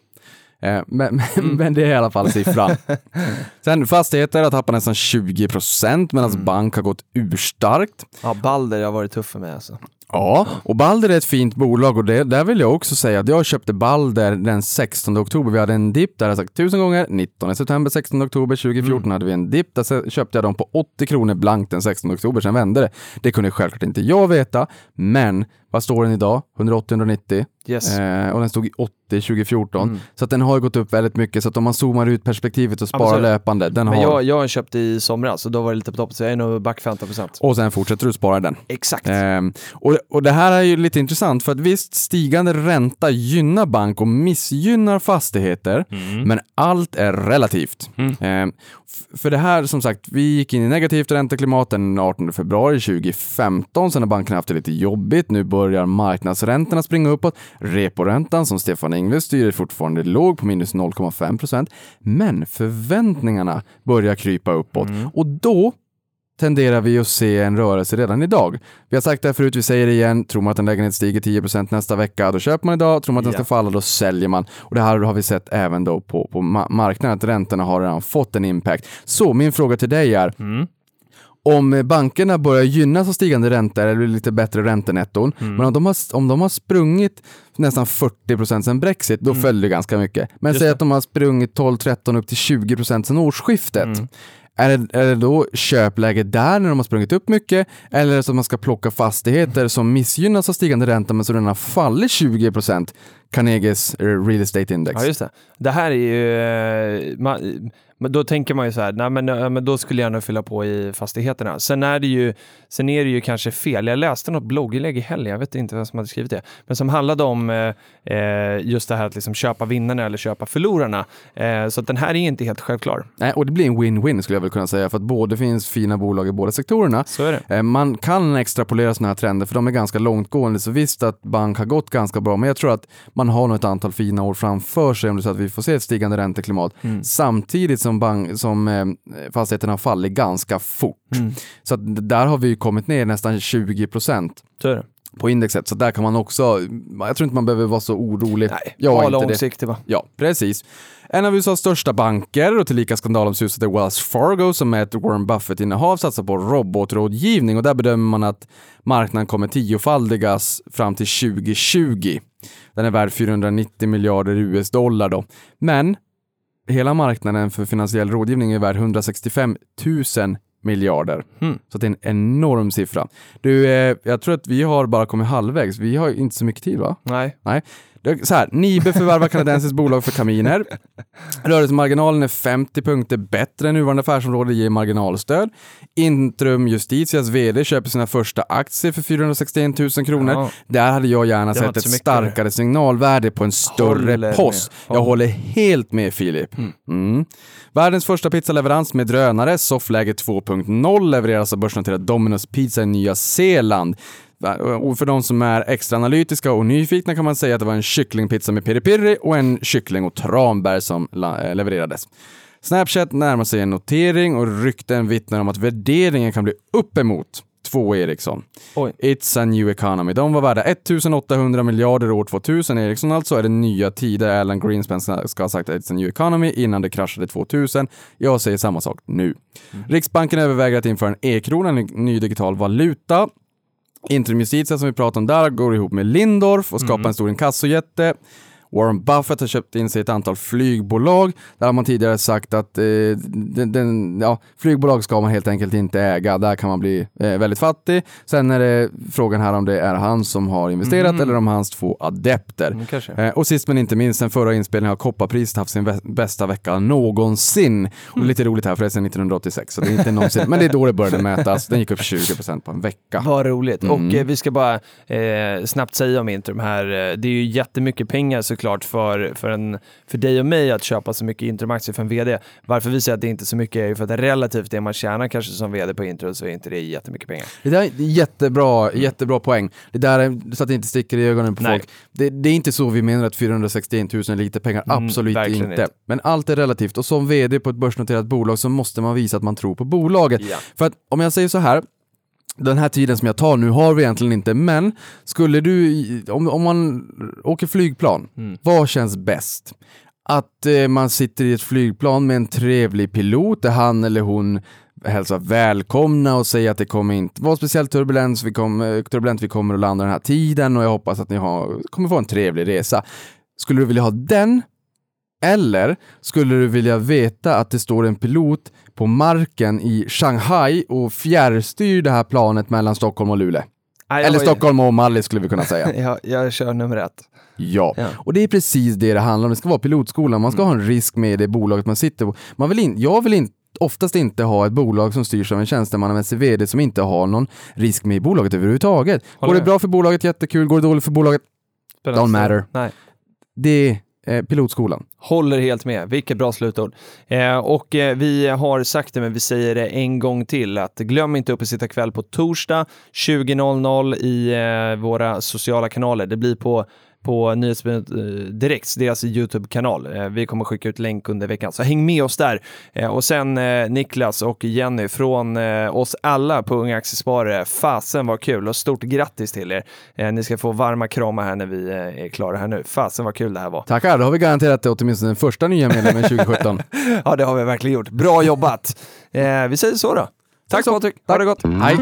Eh, Men, men, men det är i alla fall siffran. <laughs> Sen fastigheter har tappat nästan 20 procent medan bank har gått urstarkt. Ja, Balder har varit tuff för mig alltså. Ja, och Balder är ett fint bolag och det, där vill jag också säga att jag köpte Balder den 16 oktober. Vi hade en dipp, där jag sagt tusen gånger. 19 september, 16 oktober 2014 hade vi en dipp. Där köpte jag dem på 80 kronor blankt den 16 oktober, sen vände det. Det kunde självklart inte jag veta, men vad står den idag? 180-190? Yes. Eh, och den stod i 80 2014. Mm. Så att den har gått upp väldigt mycket. Så att om man zoomar ut perspektivet och sparar Absolut. löpande, den Men har... jag, jag köpte i somras och då var det lite på topp, så jag är nog back 15%. Och sen fortsätter du spara den. Exakt. Ehm, och, och det här är ju lite intressant för att visst, stigande ränta gynnar bank och missgynnar fastigheter, men allt är relativt. Ehm, f- för det här, som sagt, vi gick in i negativt ränteklimat den 18 februari 2015, sen har bankerna haft det lite jobbigt. Nu börjar marknadsräntorna springa uppåt. Reporäntan, som Stefan Ingves styr, är fortfarande låg på minus 0,5 procent, men förväntningarna börjar krypa uppåt och då tenderar vi att se en rörelse redan idag. Vi har sagt det här förut, vi säger det igen. Tror man att en lägenhet stiger 10% nästa vecka, då köper man idag. Tror man att den ska falla, då säljer man. Och det här har vi sett även då på, på ma- marknaden, att räntorna har redan fått en impact. Så min fråga till dig är, om bankerna börjar gynnas av stigande räntor eller lite bättre räntenetton, men om de, har, om de har sprungit nästan 40% sen Brexit, då föll det ganska mycket. Men säg att de har sprungit 12-13 upp till 20% sen årsskiftet. Är det, är det då köpläge där när de har sprungit upp mycket? Eller är det så att man ska plocka fastigheter som missgynnas av stigande ränta men som redan har fallit 20%? Carnegies eh, Real Estate Index. Ja, just det. Det här är ju... eh, Man, då tänker man ju så här, nej men, men då skulle jag nog fylla på i fastigheterna. Sen är det ju, sen är det ju kanske fel. Jag läste något blogginlägg i helgen, jag vet inte vem som hade skrivit det, men som handlade om eh, eh, just det här att liksom köpa vinnarna eller köpa förlorarna. Eh, så att den här är inte helt självklar. Nej, och det blir en win-win skulle jag väl kunna säga, för att både finns fina bolag i båda sektorerna. Så är det. Eh, Man kan extrapolera sådana här trender för de är ganska långtgående. Så visst att bank har gått ganska bra, men jag tror att man har nog ett antal fina år framför sig om det så att vi får se ett stigande ränteklimat. Samtidigt som, bank, som eh, fastigheterna fallit ganska fort. Så att där har vi kommit ner nästan 20 procent på indexet. Så där kan man också, jag tror inte man behöver vara så orolig. Nej, jag var långsiktig va? Ja, precis. En av USAs största banker och tillika skandalomsusade Wells Fargo som är ett Warren Buffett-innehav satsar på robotrådgivning och där bedömer man att marknaden kommer tiofaldigas fram till 2020. Den är värd 490 miljarder US-dollar då. Men hela marknaden för finansiell rådgivning är värd 165 000 miljarder. Mm. Så det är en enorm siffra. Du, eh, jag tror att vi har bara kommit halvvägs. Vi har inte så mycket tid va? Nej. Nej. Så här, Nibe förvärvar kanadensiskt bolag för kaminer. Rörelsemarginalen är 50 punkter bättre än nuvarande affärsområde ger marginalstöd. Intrum Justitias VD köper sina första aktier för 461 000 kronor. Ja. Där hade jag gärna sett ett starkare signalvärde på en större Håller post. Jag Ja. håller helt med Filip. Mm. Världens första pizzaleverans med drönare, soffläge 2.0, levereras av börsnoterad Domino's Pizza i Nya Zeeland. Och för de som är extra analytiska och nyfikna kan man säga att det var en kycklingpizza med piri-piri och en kyckling och tranbär som eh, levererades. Snapchat närmar sig en notering och rykten vittnar om att värderingen kan bli uppemot 2 Ericsson. Oj. It's a new economy. De var värda 1800 miljarder år 2000. Ericsson alltså är det nya tider. Alan Greenspan ska ha sagt it's a new economy innan det kraschade 2000. Jag säger samma sak nu. Riksbanken överväger att införa en e-krona, en ny digital valuta. Interim Justitia som vi pratade om där går ihop med Lindorff och skapar en stor inkassojätte. Warren Buffett har köpt in sig ett antal flygbolag. Där har man tidigare sagt att eh, den, den, ja, flygbolag ska man helt enkelt inte äga. Där kan man bli eh, väldigt fattig. Sen är det frågan här om det är han som har investerat eller om hans två adepter. Mm. Eh, och sist men inte minst, den förra inspelningen har kopparpriset haft sin vä- bästa vecka någonsin. Och lite roligt här för det är sedan 1986, så det är inte någonsin, men det är då det började mätas. Den gick upp 20% på en vecka. Vad roligt. Mm. Och eh, vi ska bara eh, snabbt säga om Intrum här. eh, Det är ju jättemycket pengar såklart för, för, en, för dig och mig att köpa så mycket Intrum-aktier för en vd. Varför vi säger att det inte är så mycket är ju för att relativt det man tjänar kanske som vd på Intrum så är inte det jättemycket pengar. Det där är jättebra, jättebra poäng. Det där är så att det inte sticker i ögonen på Nej. folk. Det, det är inte så vi menar att 461 000 är lite pengar, Mm, absolut verkligen inte. inte. Men allt är relativt och som vd på ett börsnoterat bolag så måste man visa att man tror på bolaget. Ja. För att om jag säger så här, den här tiden som jag tar nu har vi egentligen inte, men skulle du, om, om man åker flygplan, Mm. vad känns bäst? Att eh, man sitter i ett flygplan med en trevlig pilot där han eller hon hälsa välkomna och säga att det kommer inte vara speciellt turbulens, vi kom, eh, turbulent, vi kommer att landa den här tiden och jag hoppas att ni har, kommer få en trevlig resa. Skulle du vilja ha den? Eller skulle du vilja veta att det står en pilot på marken i Shanghai och fjärrstyr det här planet mellan Stockholm och Luleå? Jag Eller ju- Stockholm och Mallis skulle vi kunna säga. <laughs> Jag, jag kör nummer ett. Ja. Ja. och det är precis det det handlar om. Det ska vara pilotskolan. Man ska ha en risk med det bolaget man sitter på. Man vill in, jag vill in, oftast inte ha ett bolag som styrs av en tjänstemannamässig vd som inte har någon risk med i bolaget överhuvudtaget. Håller Går det bra för bolaget, jättekul. Går det dåligt för bolaget, Don't matter. Nej. det Eh, pilotskolan. Håller helt med. Vilket bra slutord. Eh, och eh, vi har sagt det, men vi säger det en gång till. att Glöm inte upp och sitta kväll på torsdag 20.00 i eh, våra sociala kanaler. Det blir på på Nyhetsbrevet eh, Direkt, deras YouTube-kanal. Eh, vi kommer skicka ut länk under veckan, så häng med oss där. Eh, och sen Niklas och Jenny från oss alla på Unga Aktiesparare. Fasen var kul och stort grattis till er. Ni ska få varma kramar här när vi är klara här nu. Fasen vad kul det här var. Tackar, då har vi garanterat det åtminstone den första nya medlemmen 2017. <laughs> Ja, det har vi verkligen gjort. Bra jobbat! Vi säger så då. Tack så. Patrik, ha det gott! Hej!